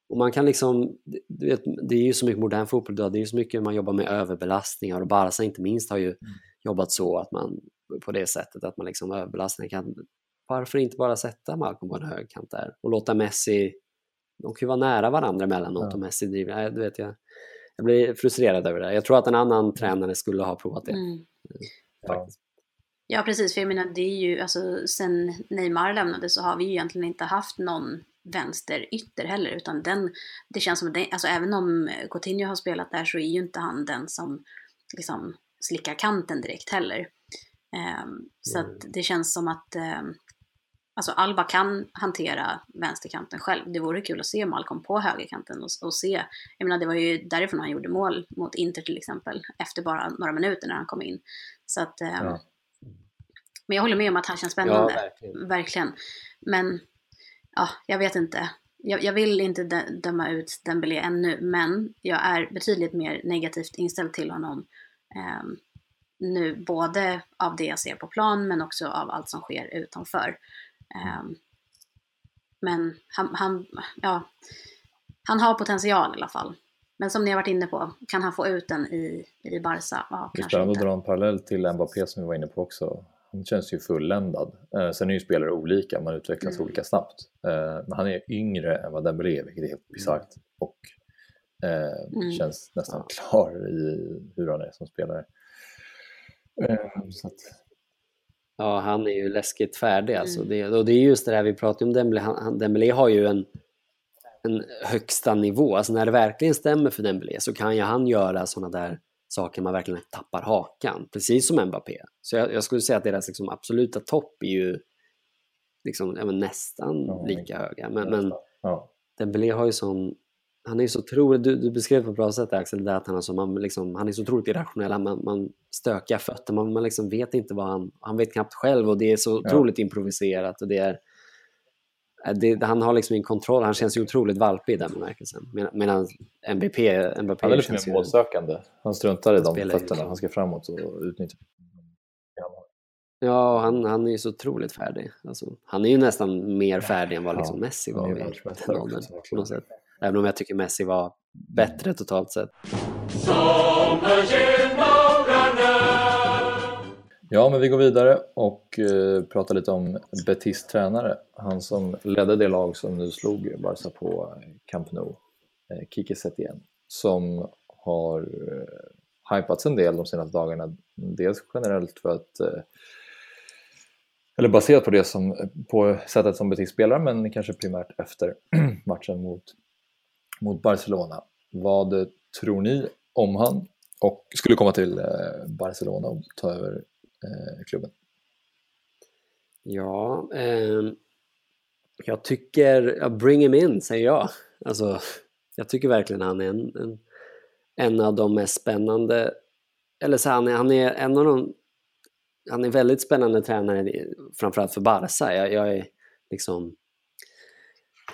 och man kan liksom, du vet, det är ju så mycket modern fotboll idag, det är ju så mycket man jobbar med överbelastningar och Barca inte minst har ju mm. jobbat så att man på det sättet att man liksom överbelastningar kan varför inte bara sätta Malcolm på en högkant där och låta Messi de kan ju vara nära varandra emellanåt ja. och Messi driver. Nej, du vet, jag, jag blir frustrerad över det. Jag tror att en annan tränare skulle ha provat det. Mm. Ja. Ja. precis. För jag menar, det är ju, alltså, sen Neymar lämnade så har vi ju egentligen inte haft någon vänsterytter heller, utan den, det känns som att, det, alltså även om Coutinho har spelat där så är ju inte han den som liksom slickar kanten direkt heller. Um, så mm. det känns som att um, Alltså Alba kan hantera vänsterkanten själv. Det vore kul att se Malcolm på högerkanten och, och se. Jag menar, det var ju därifrån han gjorde mål mot Inter till exempel, efter bara några minuter när han kom in. Så att, eh, ja. Men jag håller med om att han känns spännande. Ja, verkligen. verkligen. Men, ja, jag vet inte. Jag, jag vill inte döma ut Dembélé ännu, men jag är betydligt mer negativt inställd till honom eh, nu, både av det jag ser på plan, men också av allt som sker utanför. Um, men han, han, ja, han har potential i alla fall. Men som ni har varit inne på, kan han få ut den i, i Barca? Ja, det är spännande att dra en parallell till Mbappé som vi var inne på också. Han känns ju fulländad. Eh, sen är ju spelare olika, man utvecklas mm. olika snabbt. Eh, men han är yngre än vad Dembélé är, vilket är helt bisarrt. Och eh, mm. känns nästan klar i hur han är som spelare. Eh, så att, Ja, han är ju läskigt färdig alltså. Mm. Det, och det är just det där vi pratar om Dembélé. Han, Dembélé har ju en en högsta nivå. Alltså när det verkligen stämmer för Dembélé så kan ju han göra sådana där saker man verkligen tappar hakan, precis som Mbappé. Så jag, jag skulle säga att deras liksom absoluta topp är ju liksom, ja, nästan ja, lika höga. Men, men ja. Dembélé har ju sån han är så otroligt, du, du beskrev på ett bra sätt Axel, det att han, alltså, man, liksom, han är så otroligt irrationell, man, man stökiga fötter, man, man liksom vet inte vad han, han vet knappt själv och det är så otroligt ja. improviserat och det är det, han har liksom ingen kontroll, han känns ju otroligt valpig i den bemärkelsen. Med, medan MVP, Mbappé Han är lite mer målsökande, han struntar i de fötterna, han ska framåt och utnyttja Ja, han, han är ju så otroligt färdig. Alltså, han är ju nästan mer färdig än vad liksom ja, Messi var vid den åldern. På något sätt. Även om jag tycker Messi var bättre totalt sett. Ja, men vi går vidare och eh, pratar lite om Betis tränare. Han som ledde det lag som nu slog Barca på eh, Camp Nou, eh, Kike Setien, som har eh, hypats en del de senaste dagarna. Dels generellt för att eh, eller baserat på det som, på sättet som Betis spelar men kanske primärt efter matchen mot mot Barcelona. Vad tror ni om han och skulle komma till eh, Barcelona och ta över Eh, klubben? Ja, eh, jag tycker, bring him in säger jag. Alltså, jag tycker verkligen han är en, en, en av de mest spännande, eller så han är, han är en av de, han är väldigt spännande tränare framförallt för Barca. Jag, jag är liksom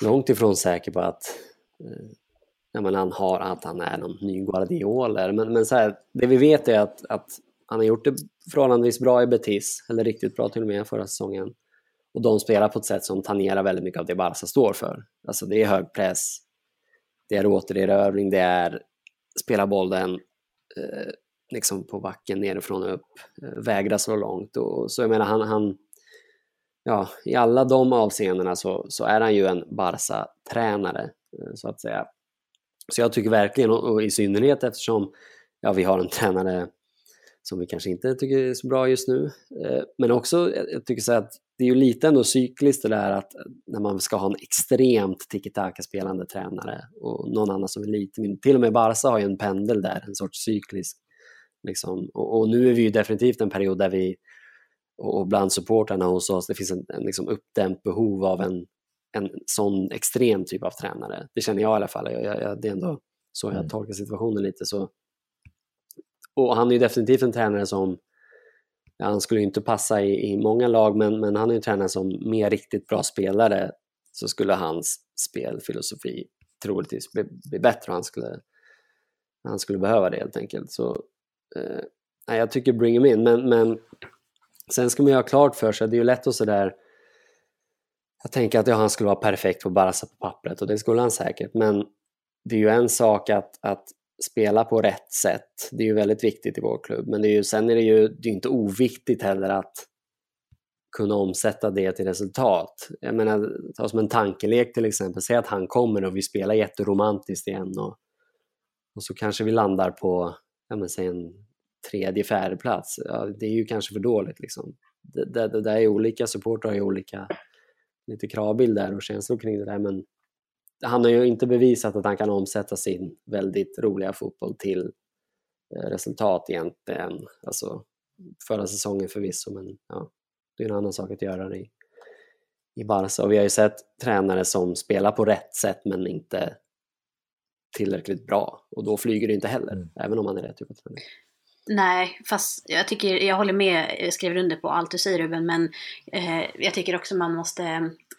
långt ifrån säker på att eh, men han har att han är någon ny Guardiola. Men, men så här, det vi vet är att, att han har gjort det förhållandevis bra i Betis, eller riktigt bra till och med förra säsongen. Och de spelar på ett sätt som tangerar väldigt mycket av det Barca står för. Alltså det är hög press, det är återerövring, det är spela bollen eh, liksom på backen nerifrån och upp, eh, vägra slå långt. Och, så jag menar, han, han, ja, i alla de avseendena så, så är han ju en Barca-tränare. Eh, så att säga. Så jag tycker verkligen, och i synnerhet eftersom ja, vi har en tränare som vi kanske inte tycker är så bra just nu. Eh, men också, jag tycker så att det är ju lite ändå cykliskt det där att när man ska ha en extremt tiki-taka-spelande tränare och någon annan som är lite mindre. Till och med Barca har ju en pendel där, en sorts cyklisk. Liksom. Och, och, nu är vi ju definitivt en period där vi, och bland supportrarna hos oss, det finns en, en liksom uppdämt behov av en en sån extrem typ av tränare. Det känner jag i alla fall. Jag, jag, det är ändå så jag mm. tolkar situationen lite. Så. Och han är ju definitivt en tränare som, ja, han skulle inte passa i, i många lag, men, men han är en tränare som med riktigt bra spelare så skulle hans spelfilosofi troligtvis bli, bli bättre han skulle, han skulle behöva det helt enkelt. Så, eh, jag tycker bring him in, men, men sen ska man ju ha klart för sig, det är ju lätt att sådär jag tänker att ja, han skulle vara perfekt på Barca på pappret och det skulle han säkert men det är ju en sak att, att spela på rätt sätt. Det är ju väldigt viktigt i vår klubb men det är ju, sen är det ju det är inte oviktigt heller att kunna omsätta det till resultat. Jag menar, ta som en tankelek till exempel, säg att han kommer och vi spelar jätteromantiskt igen och, och så kanske vi landar på, ja men säg en tredje, fjärde plats. Ja, det är ju kanske för dåligt liksom. Det, det, det där är olika, supportrar har ju olika lite kravbild där och känslor kring det där men han har ju inte bevisat att han kan omsätta sin väldigt roliga fotboll till eh, resultat egentligen. Alltså förra säsongen förvisso men ja, det är en annan sak att göra det i, i Barca och vi har ju sett tränare som spelar på rätt sätt men inte tillräckligt bra och då flyger det inte heller, mm. även om man är rätt typ av tränare. Nej, fast jag tycker, jag håller med, jag skriver under på allt du säger Ruben, men eh, jag tycker också man måste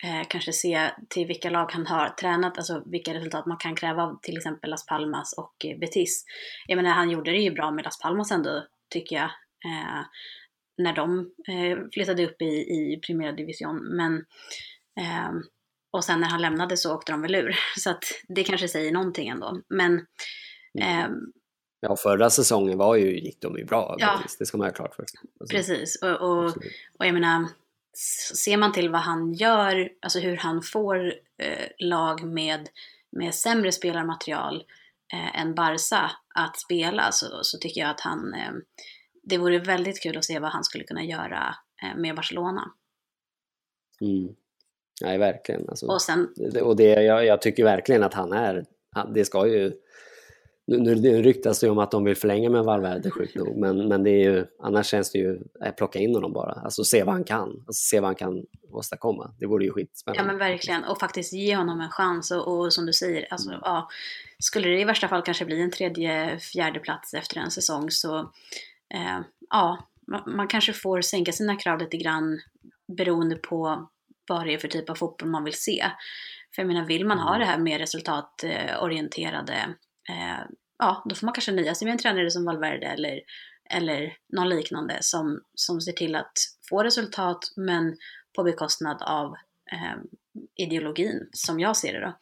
eh, kanske se till vilka lag han har tränat, alltså vilka resultat man kan kräva av till exempel Las Palmas och Betis. Jag menar, han gjorde det ju bra med Las Palmas ändå, tycker jag, eh, när de eh, flyttade upp i, i Primera Division, men eh, och sen när han lämnade så åkte de väl ur, så att det kanske säger någonting ändå. Men mm. eh, Ja, förra säsongen var ju, gick de ju bra, ja. det ska man ha klart för sig. Alltså, Precis, och, och, och jag menar, ser man till vad han gör, alltså hur han får eh, lag med, med sämre spelarmaterial eh, än Barca att spela så, så tycker jag att han, eh, det vore väldigt kul att se vad han skulle kunna göra eh, med Barcelona. Mm. Nej, verkligen. Alltså, Och sen, och det, jag, jag tycker verkligen att han är, det ska ju, nu, nu ryktas det ju om att de vill förlänga med Valverde sjukt nog, men, men det är ju, annars känns det ju, äh, plocka in honom bara, alltså se vad han kan, alltså, se vad han kan åstadkomma. Det vore ju ja skitspännande. men verkligen, och faktiskt ge honom en chans och, och som du säger, alltså, Mm. ja, skulle det i värsta fall kanske bli en tredje, fjärde plats efter en säsong så eh, ja, man, man kanske får sänka sina krav lite grann beroende på vad det är för typ av fotboll man vill se. För jag menar, vill man ha Mm. det här mer resultatorienterade, eh, ja, då får man kanske nöja sig med en tränare som Valverde eller, eller någon liknande som, som ser till att få resultat men på bekostnad av eh, ideologin, som jag ser det då.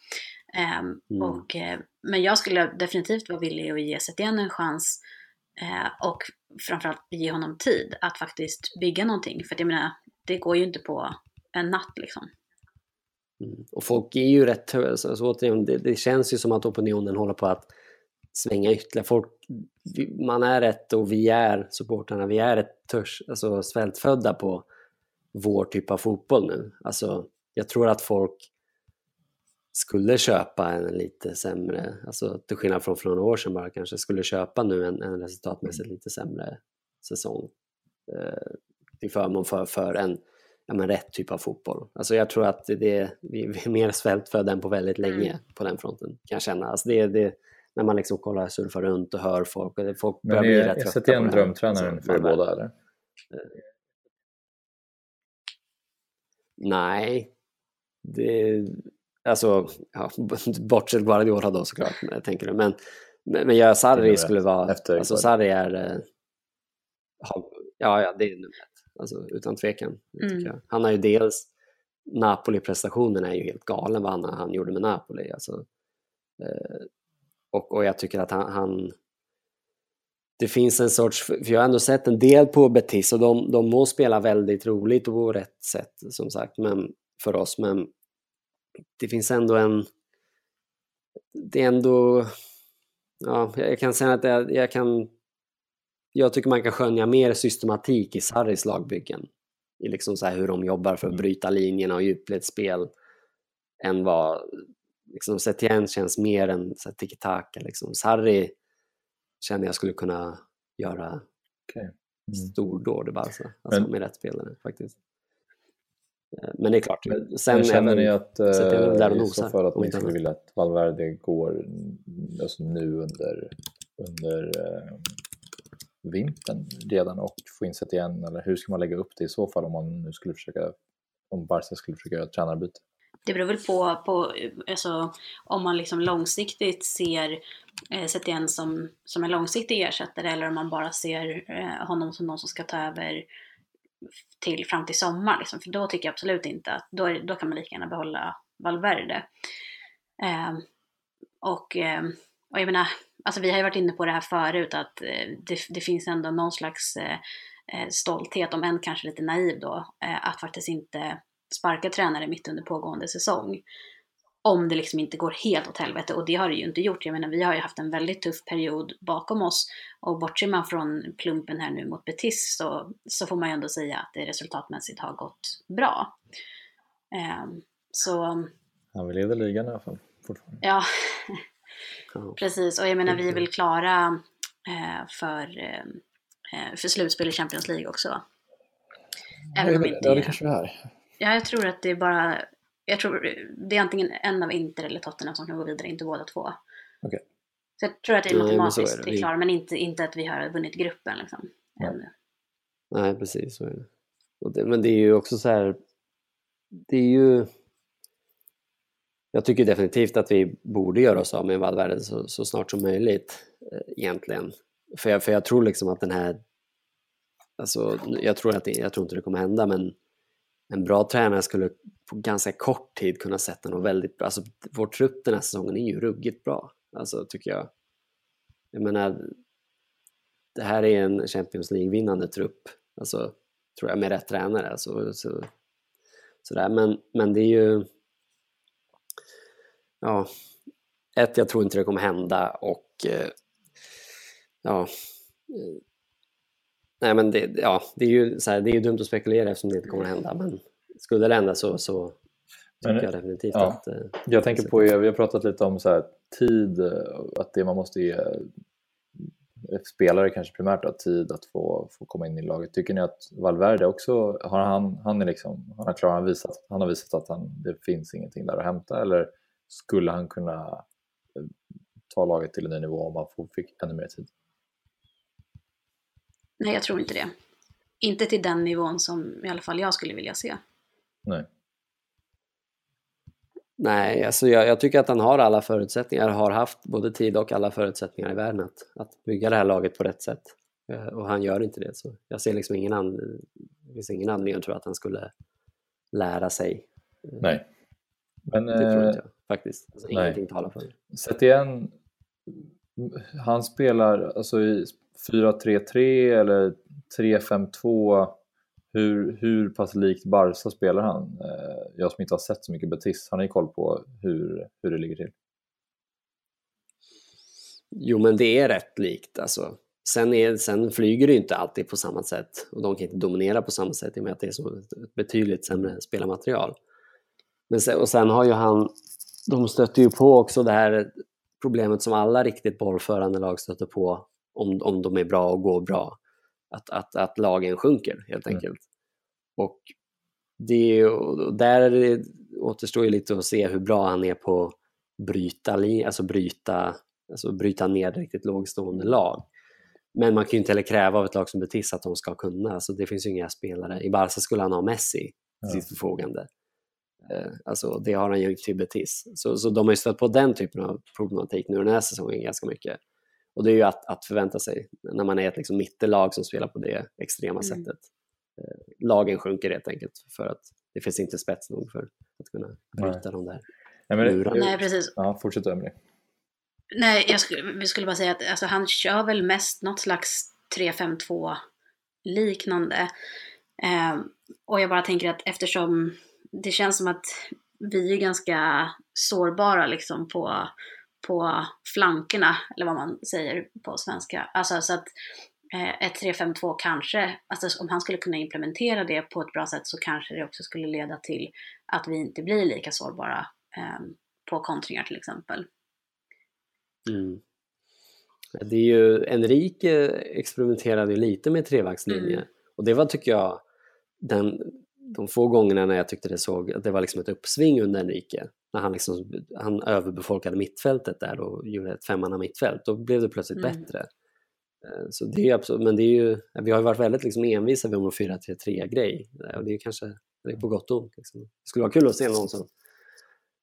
Ehm, Mm. och, eh, men jag skulle definitivt vara villig att ge Setien en chans eh, och framförallt ge honom tid att faktiskt bygga någonting. För att jag menar, det går ju inte på en natt liksom. Mm. Och folk är ju rätt, Alltså, så återigen, det, det känns ju som att opinionen håller på att svänga ytterligare. Folk, man är rätt och vi är supportrarna, vi är rätt törs, alltså svältfödda på vår typ av fotboll nu. Alltså, jag tror att folk skulle köpa en lite sämre, alltså till skillnad från för några år sedan bara kanske, skulle köpa nu en, en resultatmässigt lite sämre säsong eh, till förmån för, för en ja, men rätt typ av fotboll. Alltså jag tror att det, vi är mer svältfödda än på väldigt länge Mm. på den fronten, kan jag känna. Alltså det, det, när man liksom kollar, surfar runt och hör folk, och det, folk börjar Men bli är rätt trötta på drömtränaren Alltså, för er båda eller? Nej. Det, alltså, ja, bortsett Guardiola då såklart, tänker du. Men, men, men jag, Sarri skulle vara... efter alltså. Sarri är... eh, Ja, ja, det är nummer. Alltså, utan tvekan. Mm. Han har ju dels... Napoli-prestationen är ju helt galen vad han, han gjorde med Napoli. Alltså, eh, och, och jag tycker att han, han... Det finns en sorts... För jag har ändå sett en del på Betis och de, de må spela väldigt roligt och på rätt sätt som sagt men, för oss. Men det finns ändå en... Det är ändå... Ja, jag kan säga att jag, jag kan... Jag tycker man kan skönja mer systematik i Sarris lagbyggen. I liksom så här hur de jobbar för att bryta linjerna och djupledsspel än vad liksom Setien känns mer än tiki-taka. Liksom. Sarri känner jag skulle kunna göra Okej. Mm. stordåd i Barca, alltså Men- med rätt spelare faktiskt. Eh, Men det är klart, sen Men känner ni att är väl där eh, i så fall att ni skulle vilja att Valverde går mm, alltså nu under, under eh, vintern redan och få insett igen eller hur ska man lägga upp det i så fall om man nu skulle försöka om Barca skulle försöka göra ett tränarbyte? Det beror väl på, på alltså, om man liksom långsiktigt ser eh, Setien som, som en långsiktig ersättare eller om man bara ser eh, honom som någon som ska ta över till, fram till sommar. Liksom. För då tycker jag absolut inte att, då, är, då kan man lika gärna behålla Valverde. Eh, och, eh, och jag menar, alltså vi har ju varit inne på det här förut att eh, det, det finns ändå någon slags eh, eh, stolthet, om än kanske lite naiv då, eh, att faktiskt inte sparka tränare mitt under pågående säsong. Om det liksom inte går helt åt helvete och det har det ju inte gjort. Jag menar vi har ju haft en väldigt tuff period bakom oss och bortser man från plumpen här nu mot Betis så, så får man ju ändå säga att det resultatmässigt har gått bra. Ehm, så Han vill leda ligan i alla fall fortfarande. ja, Ja. precis och jag menar vi är väl klara eh, för, eh, för slutspel i Champions League också. Även om inte ja, det kanske vi är. Ja, jag tror att det är bara... Jag tror det är antingen en av Inter eller Tottenham som kan gå vidare, inte båda två. Okej. Så jag tror att det är Nej, men så är matematiskt det. är klara, men inte, inte att vi har vunnit gruppen liksom. Nej. Ännu. Nej, precis. Det. Men det är ju också så här... Det är ju... Jag tycker definitivt att vi borde göra oss av med Valverde så, så snart som möjligt eh, egentligen. För jag, för jag tror liksom att den här... Alltså, jag, tror att det, jag tror inte det kommer hända, men en bra tränare skulle på ganska kort tid kunna sätta något väldigt bra. Alltså, vår trupp den här säsongen är ju ruggigt bra, alltså, tycker jag. Jag menar, det här är en Champions League-vinnande trupp, alltså, tror jag, med rätt tränare. Alltså, så, sådär. Men, men det är ju... Ja, ett, jag tror inte det kommer hända och eh, ja, eh, nej men det, ja, det är ju här, det är ju dumt att spekulera eftersom det inte kommer att hända men skulle det hända så, så tycker jag definitivt. ja. Att, eh, Jag tänker på, vi har pratat lite om så här, tid, att det man måste ge spelare kanske primärt har tid att få, få komma in i laget. Tycker ni att Valverde också, har han, han, är liksom, han, har, klar, han, visat, han har visat att han, det finns ingenting där att hämta eller skulle han kunna eh, ta laget till en ny nivå om han får, fick ännu mer tid? Nej, jag tror inte det. Inte till den nivån som i alla fall jag skulle vilja se. Nej. Nej, alltså jag, jag, tycker att han har alla förutsättningar, har haft både tid och alla förutsättningar i världen att, att bygga det här laget på rätt sätt. Eh, och han gör inte det. Så jag ser liksom ingen, an, det finns ingen anledning att tro att han skulle lära sig. Nej. Men, det tror inte jag faktiskt. Alltså, ingenting talar för det. Sätt igen, han spelar alltså i 4-3-3 eller 3-5-2 hur, hur pass likt Barca spelar han? Eh, jag som inte har sett så mycket Betis, har ni koll på hur, hur det ligger till? Jo, men det är rätt likt. Alltså. Sen, är, sen flyger det inte alltid på samma sätt och de kan inte dominera på samma sätt i och med att det är så ett betydligt sämre spelarmaterial. Men sen, och sen har ju han, de stöter ju på också det här problemet som alla riktigt bollförande lag stöter på om, om de är bra och går bra att, att, att lagen sjunker helt mm. enkelt. Mm. Och det, och där återstår ju lite att se hur bra han är på bryta, alltså bryta, alltså bryta ner riktigt lågstående lag. Men man kan ju inte heller kräva av ett lag som Betis att de ska kunna. Alltså det finns ju inga spelare. I Barca skulle han ha Messi till ja. sitt förfogande. Eh, alltså det har han ju till Betis. Så, så de har ju stött på den typen av problematik nu den här säsongen ganska mycket. Och det är ju att, att förvänta sig när man är ett liksom mittelag som spelar på det extrema mm. sättet. Eh, lagen sjunker helt enkelt för att det finns inte spets nog för att kunna bryta Nej. de där Nej, men det, Nej, precis. Ja, fortsätt Emelie. Nej, jag skulle, vi skulle bara säga att alltså, han kör väl mest något slags 3-5-2 liknande. Eh, och jag bara tänker att eftersom det känns som att vi är ganska sårbara liksom på på flankerna, eller vad man säger på svenska. Alltså så att eh, ett 3-5-2 kanske, alltså om han skulle kunna implementera det på ett bra sätt så kanske det också skulle leda till att vi inte blir lika sårbara eh, på kontringar till exempel. Mm. Det är ju, Enrique experimenterade ju lite med trevaktslinje mm. och det var tycker jag den, de få gångerna när jag tyckte det såg att det var liksom ett uppsving under Enrique när han, liksom, han överbefolkade mittfältet där och gjorde ett femmanna mittfält, då blev det plötsligt mm. bättre. Eh, så det är absolut, men det är ju, vi har ju varit väldigt liksom envisa vid vår 4-3-3-grej och det är kanske det är på gott och ont. Liksom. Det skulle vara kul att se någon som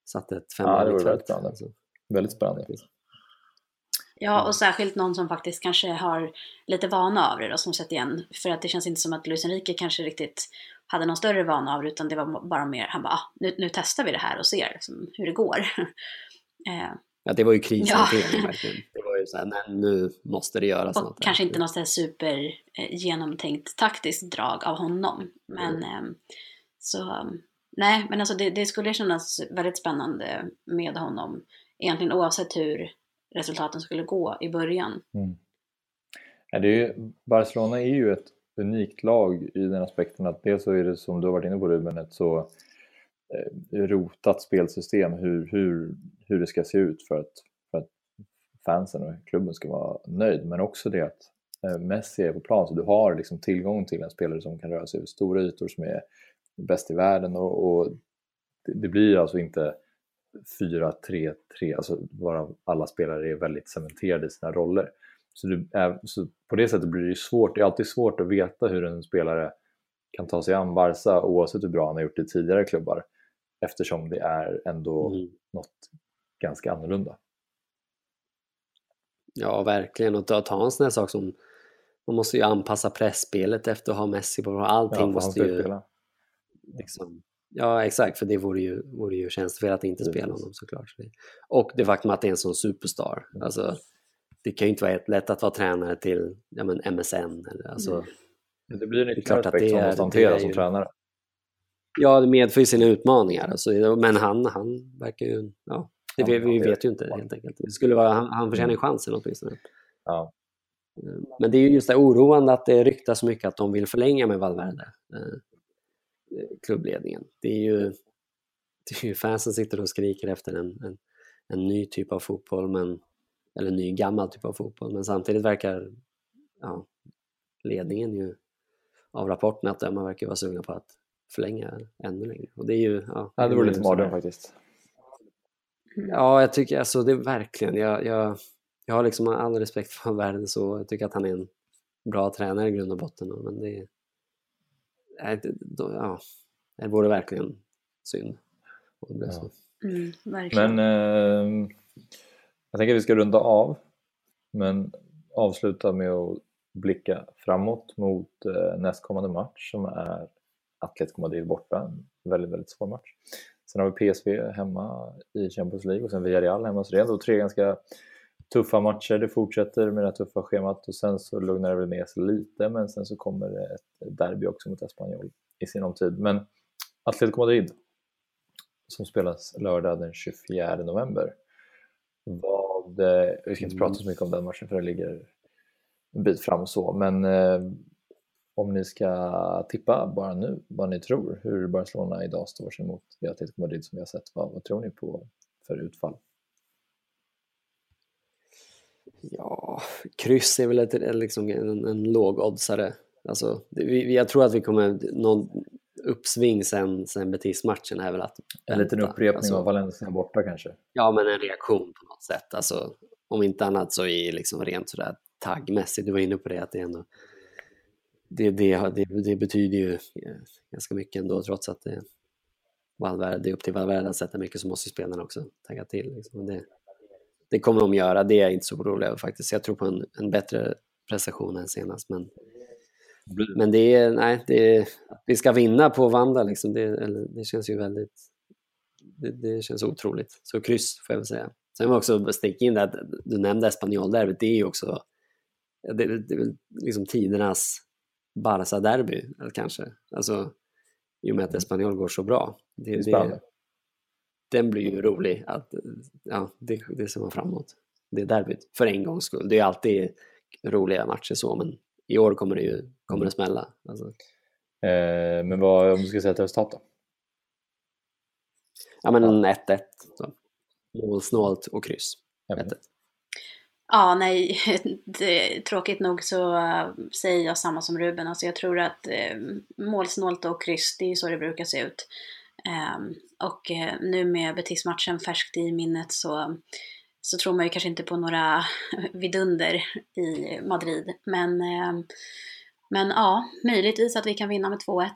satte ett femmanna ja, mittfält. Spännande. Alltså. Väldigt spännande. Ja, och särskilt någon som faktiskt kanske har lite vana av det då, som sett igen. För att det känns inte som att Luis Enrique kanske riktigt hade någon större vana av det, utan det var bara mer, han bara, ah, nu, nu testar vi det här och ser liksom, hur det går. eh, ja, det var ju krishantering ja. verkligen. Det var ju så här, nej, nu måste det göras och något. Kanske inte något super eh, genomtänkt taktiskt drag av honom. Men mm. eh, så, nej, men alltså det, det skulle kännas väldigt spännande med honom. Egentligen oavsett hur resultaten skulle gå i början. Mm. Ja, det är ju, Barcelona är ju ett unikt lag i den aspekten att dels så är det som du har varit inne på Ruben ett så eh, rotat spelsystem hur, hur, hur det ska se ut för att, för att fansen och klubben ska vara nöjd men också det att eh, Messi är på plan så du har liksom tillgång till en spelare som kan röra sig över stora ytor som är bäst i världen och, och det, blir alltså inte 4-3-3, alltså varav alla spelare är väldigt cementerade i sina roller. Så, du, så på det sättet blir det svårt, det är alltid svårt att veta hur en spelare kan ta sig an Barca oavsett hur bra han har gjort i tidigare klubbar eftersom det är ändå mm. något ganska annorlunda. Ja, verkligen. Och ta, ta en sån här sak som man måste ju anpassa pressspelet efter att ha Messi på allting ja, måste ju... Liksom, ja, exakt, för det vore ju, vore ju tjänstefel att inte spela honom såklart. Och det faktum att det är en sån superstar. Mm. Alltså, det kan ju inte vara lätt att vara tränare till ja, men MSN. Eller, alltså, mm. Det blir en ytterligare aspekt som måste hanteras som tränare. Ja, det medför ju sina utmaningar. Alltså, men han, han verkar ju... Ja, det, vi, vi vet ju inte helt enkelt. Det skulle vara, han, han förtjänar ju chansen åtminstone. Ja. Men det är ju just det oroande att det ryktas så mycket att de vill förlänga med Valverde, eh, klubbledningen. Det är ju det är ju fansen sitter och skriker efter en, en, en ny typ av fotboll, men, eller ny gammal typ av fotboll, men samtidigt verkar ja, ledningen ju av rapporten att döma verkar vara sugna på att förlänga ännu längre. Och det är ju... Ja, ja det vore lite mardröm faktiskt. Ja, jag tycker alltså det är verkligen, jag, jag, jag har liksom all respekt för världen så, jag tycker att han är en bra tränare i grund och botten, men det, ja, det vore verkligen synd. Om det ja. Mm, verkligen. Men eh, jag tänker att vi ska runda av, men avsluta med att blicka framåt mot eh, nästkommande match som är Atletico Madrid borta, en väldigt, väldigt svår match. Sen har vi PSV hemma i Champions League och sen Villarreal hemma. Så det är ändå tre ganska tuffa matcher. Det fortsätter med det här tuffa schemat och sen så lugnar det väl ner sig lite men sen så kommer det ett derby också mot Espanyol i sinom tid. Men Atletico Madrid som spelas lördag den 24 november. Vad, det, vi ska inte prata så mycket om den matchen för det ligger en bit fram och så, men eh, om ni ska tippa bara nu vad ni tror hur Barcelona idag står sig mot Atletico Madrid som vi har sett, vad, vad tror ni på för utfall? Ja, kryss är väl ett, liksom en, en lågoddsare. Alltså, vi, jag tror att vi kommer någon uppsving sen, sen Betis-matchen är väl att En liten upprepning alltså, av Valencia borta kanske? Ja, men en reaktion på något sätt. Alltså, om inte annat så i liksom rent sådär taggmässigt. Du var inne på det att det ändå det, det, det, det, betyder ju ganska mycket ändå trots att det, Valverde, det är upp till Valverde att sätta mycket så måste spelarna också tagga till. Liksom. Det, det kommer de göra, det är jag inte så orolig över faktiskt. Jag tror på en, en bättre prestation än senast. Men, men det är, nej, det vi ska vinna på Vanda liksom, det, det känns ju väldigt, det, det, känns otroligt. Så kryss får jag väl säga. Sen vill jag också sticka in att du nämnde Espanyol-derbyt, det är ju också det, är väl liksom tidernas Barca-derby kanske. Alltså, I och med att Espanyol går så bra. Det, det, den blir ju rolig. Att, ja, det, det ser man fram emot. Det derbyt, för en gångs skull. Det är alltid roliga matcher så, men i år kommer det ju kommer det smälla. Alltså. Eh, men vad, om du ska säga ett resultat då? Ja men 1-1. Målsnålt och kryss. 1-1. Ja, nej, det, tråkigt nog så uh, säger jag samma som Ruben. Alltså jag tror att uh, målsnålt och kryss, det är ju så det brukar se ut. Um, och uh, nu med Betis-matchen färskt i minnet så, så tror man ju kanske inte på några vidunder i Madrid. Men, uh, men ja, möjligtvis att vi kan vinna med 2-1.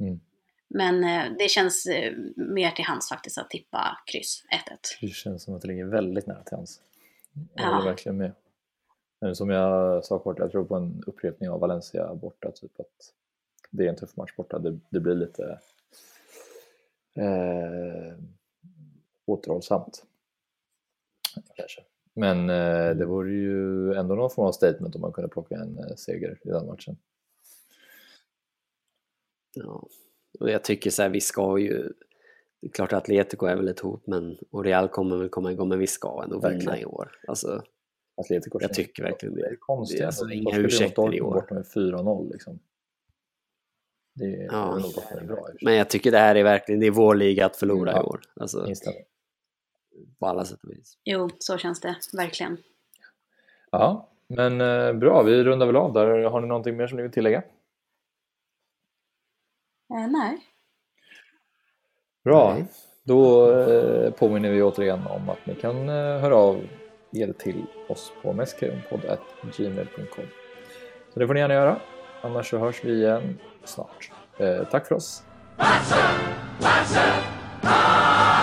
Mm. Men uh, det känns mer till hands faktiskt att tippa kryss 1-1. Det känns som att det ligger väldigt nära till hands. Jag håller ja. verkligen med. Som jag sa kort, jag tror på en upprepning av Valencia borta, typ att det är en tuff match borta. Det, det blir lite eh, återhållsamt. Kanske. Men eh, det vore ju ändå någon form av statement om man kunde plocka en eh, seger i den matchen. Ja, och jag tycker så här, vi ska ju det är klart att Atletico är väl ett hot men, och Real kommer väl komma igång men vi ska ändå vinna i år. Alltså, Atletico jag tycker verkligen det. Det är konstigt. Det är alltså inga ursäkter i år. borta med 4-0 liksom. Det är, ja. bra. Men jag tycker det här är verkligen, det är vår liga att förlora ja. i år. Alltså, på alla sätt och vis. Jo, så känns det verkligen. Ja, men eh, bra, vi rundar väl av där. Har ni någonting mer som ni vill tillägga? Eh, nej. Bra, då eh, påminner vi återigen om att ni kan eh, höra av er till oss på meskreumpodd.gmail.com Så det får ni gärna göra, annars så hörs vi igen snart. Eh, tack för oss! Barca, Barca, Barca.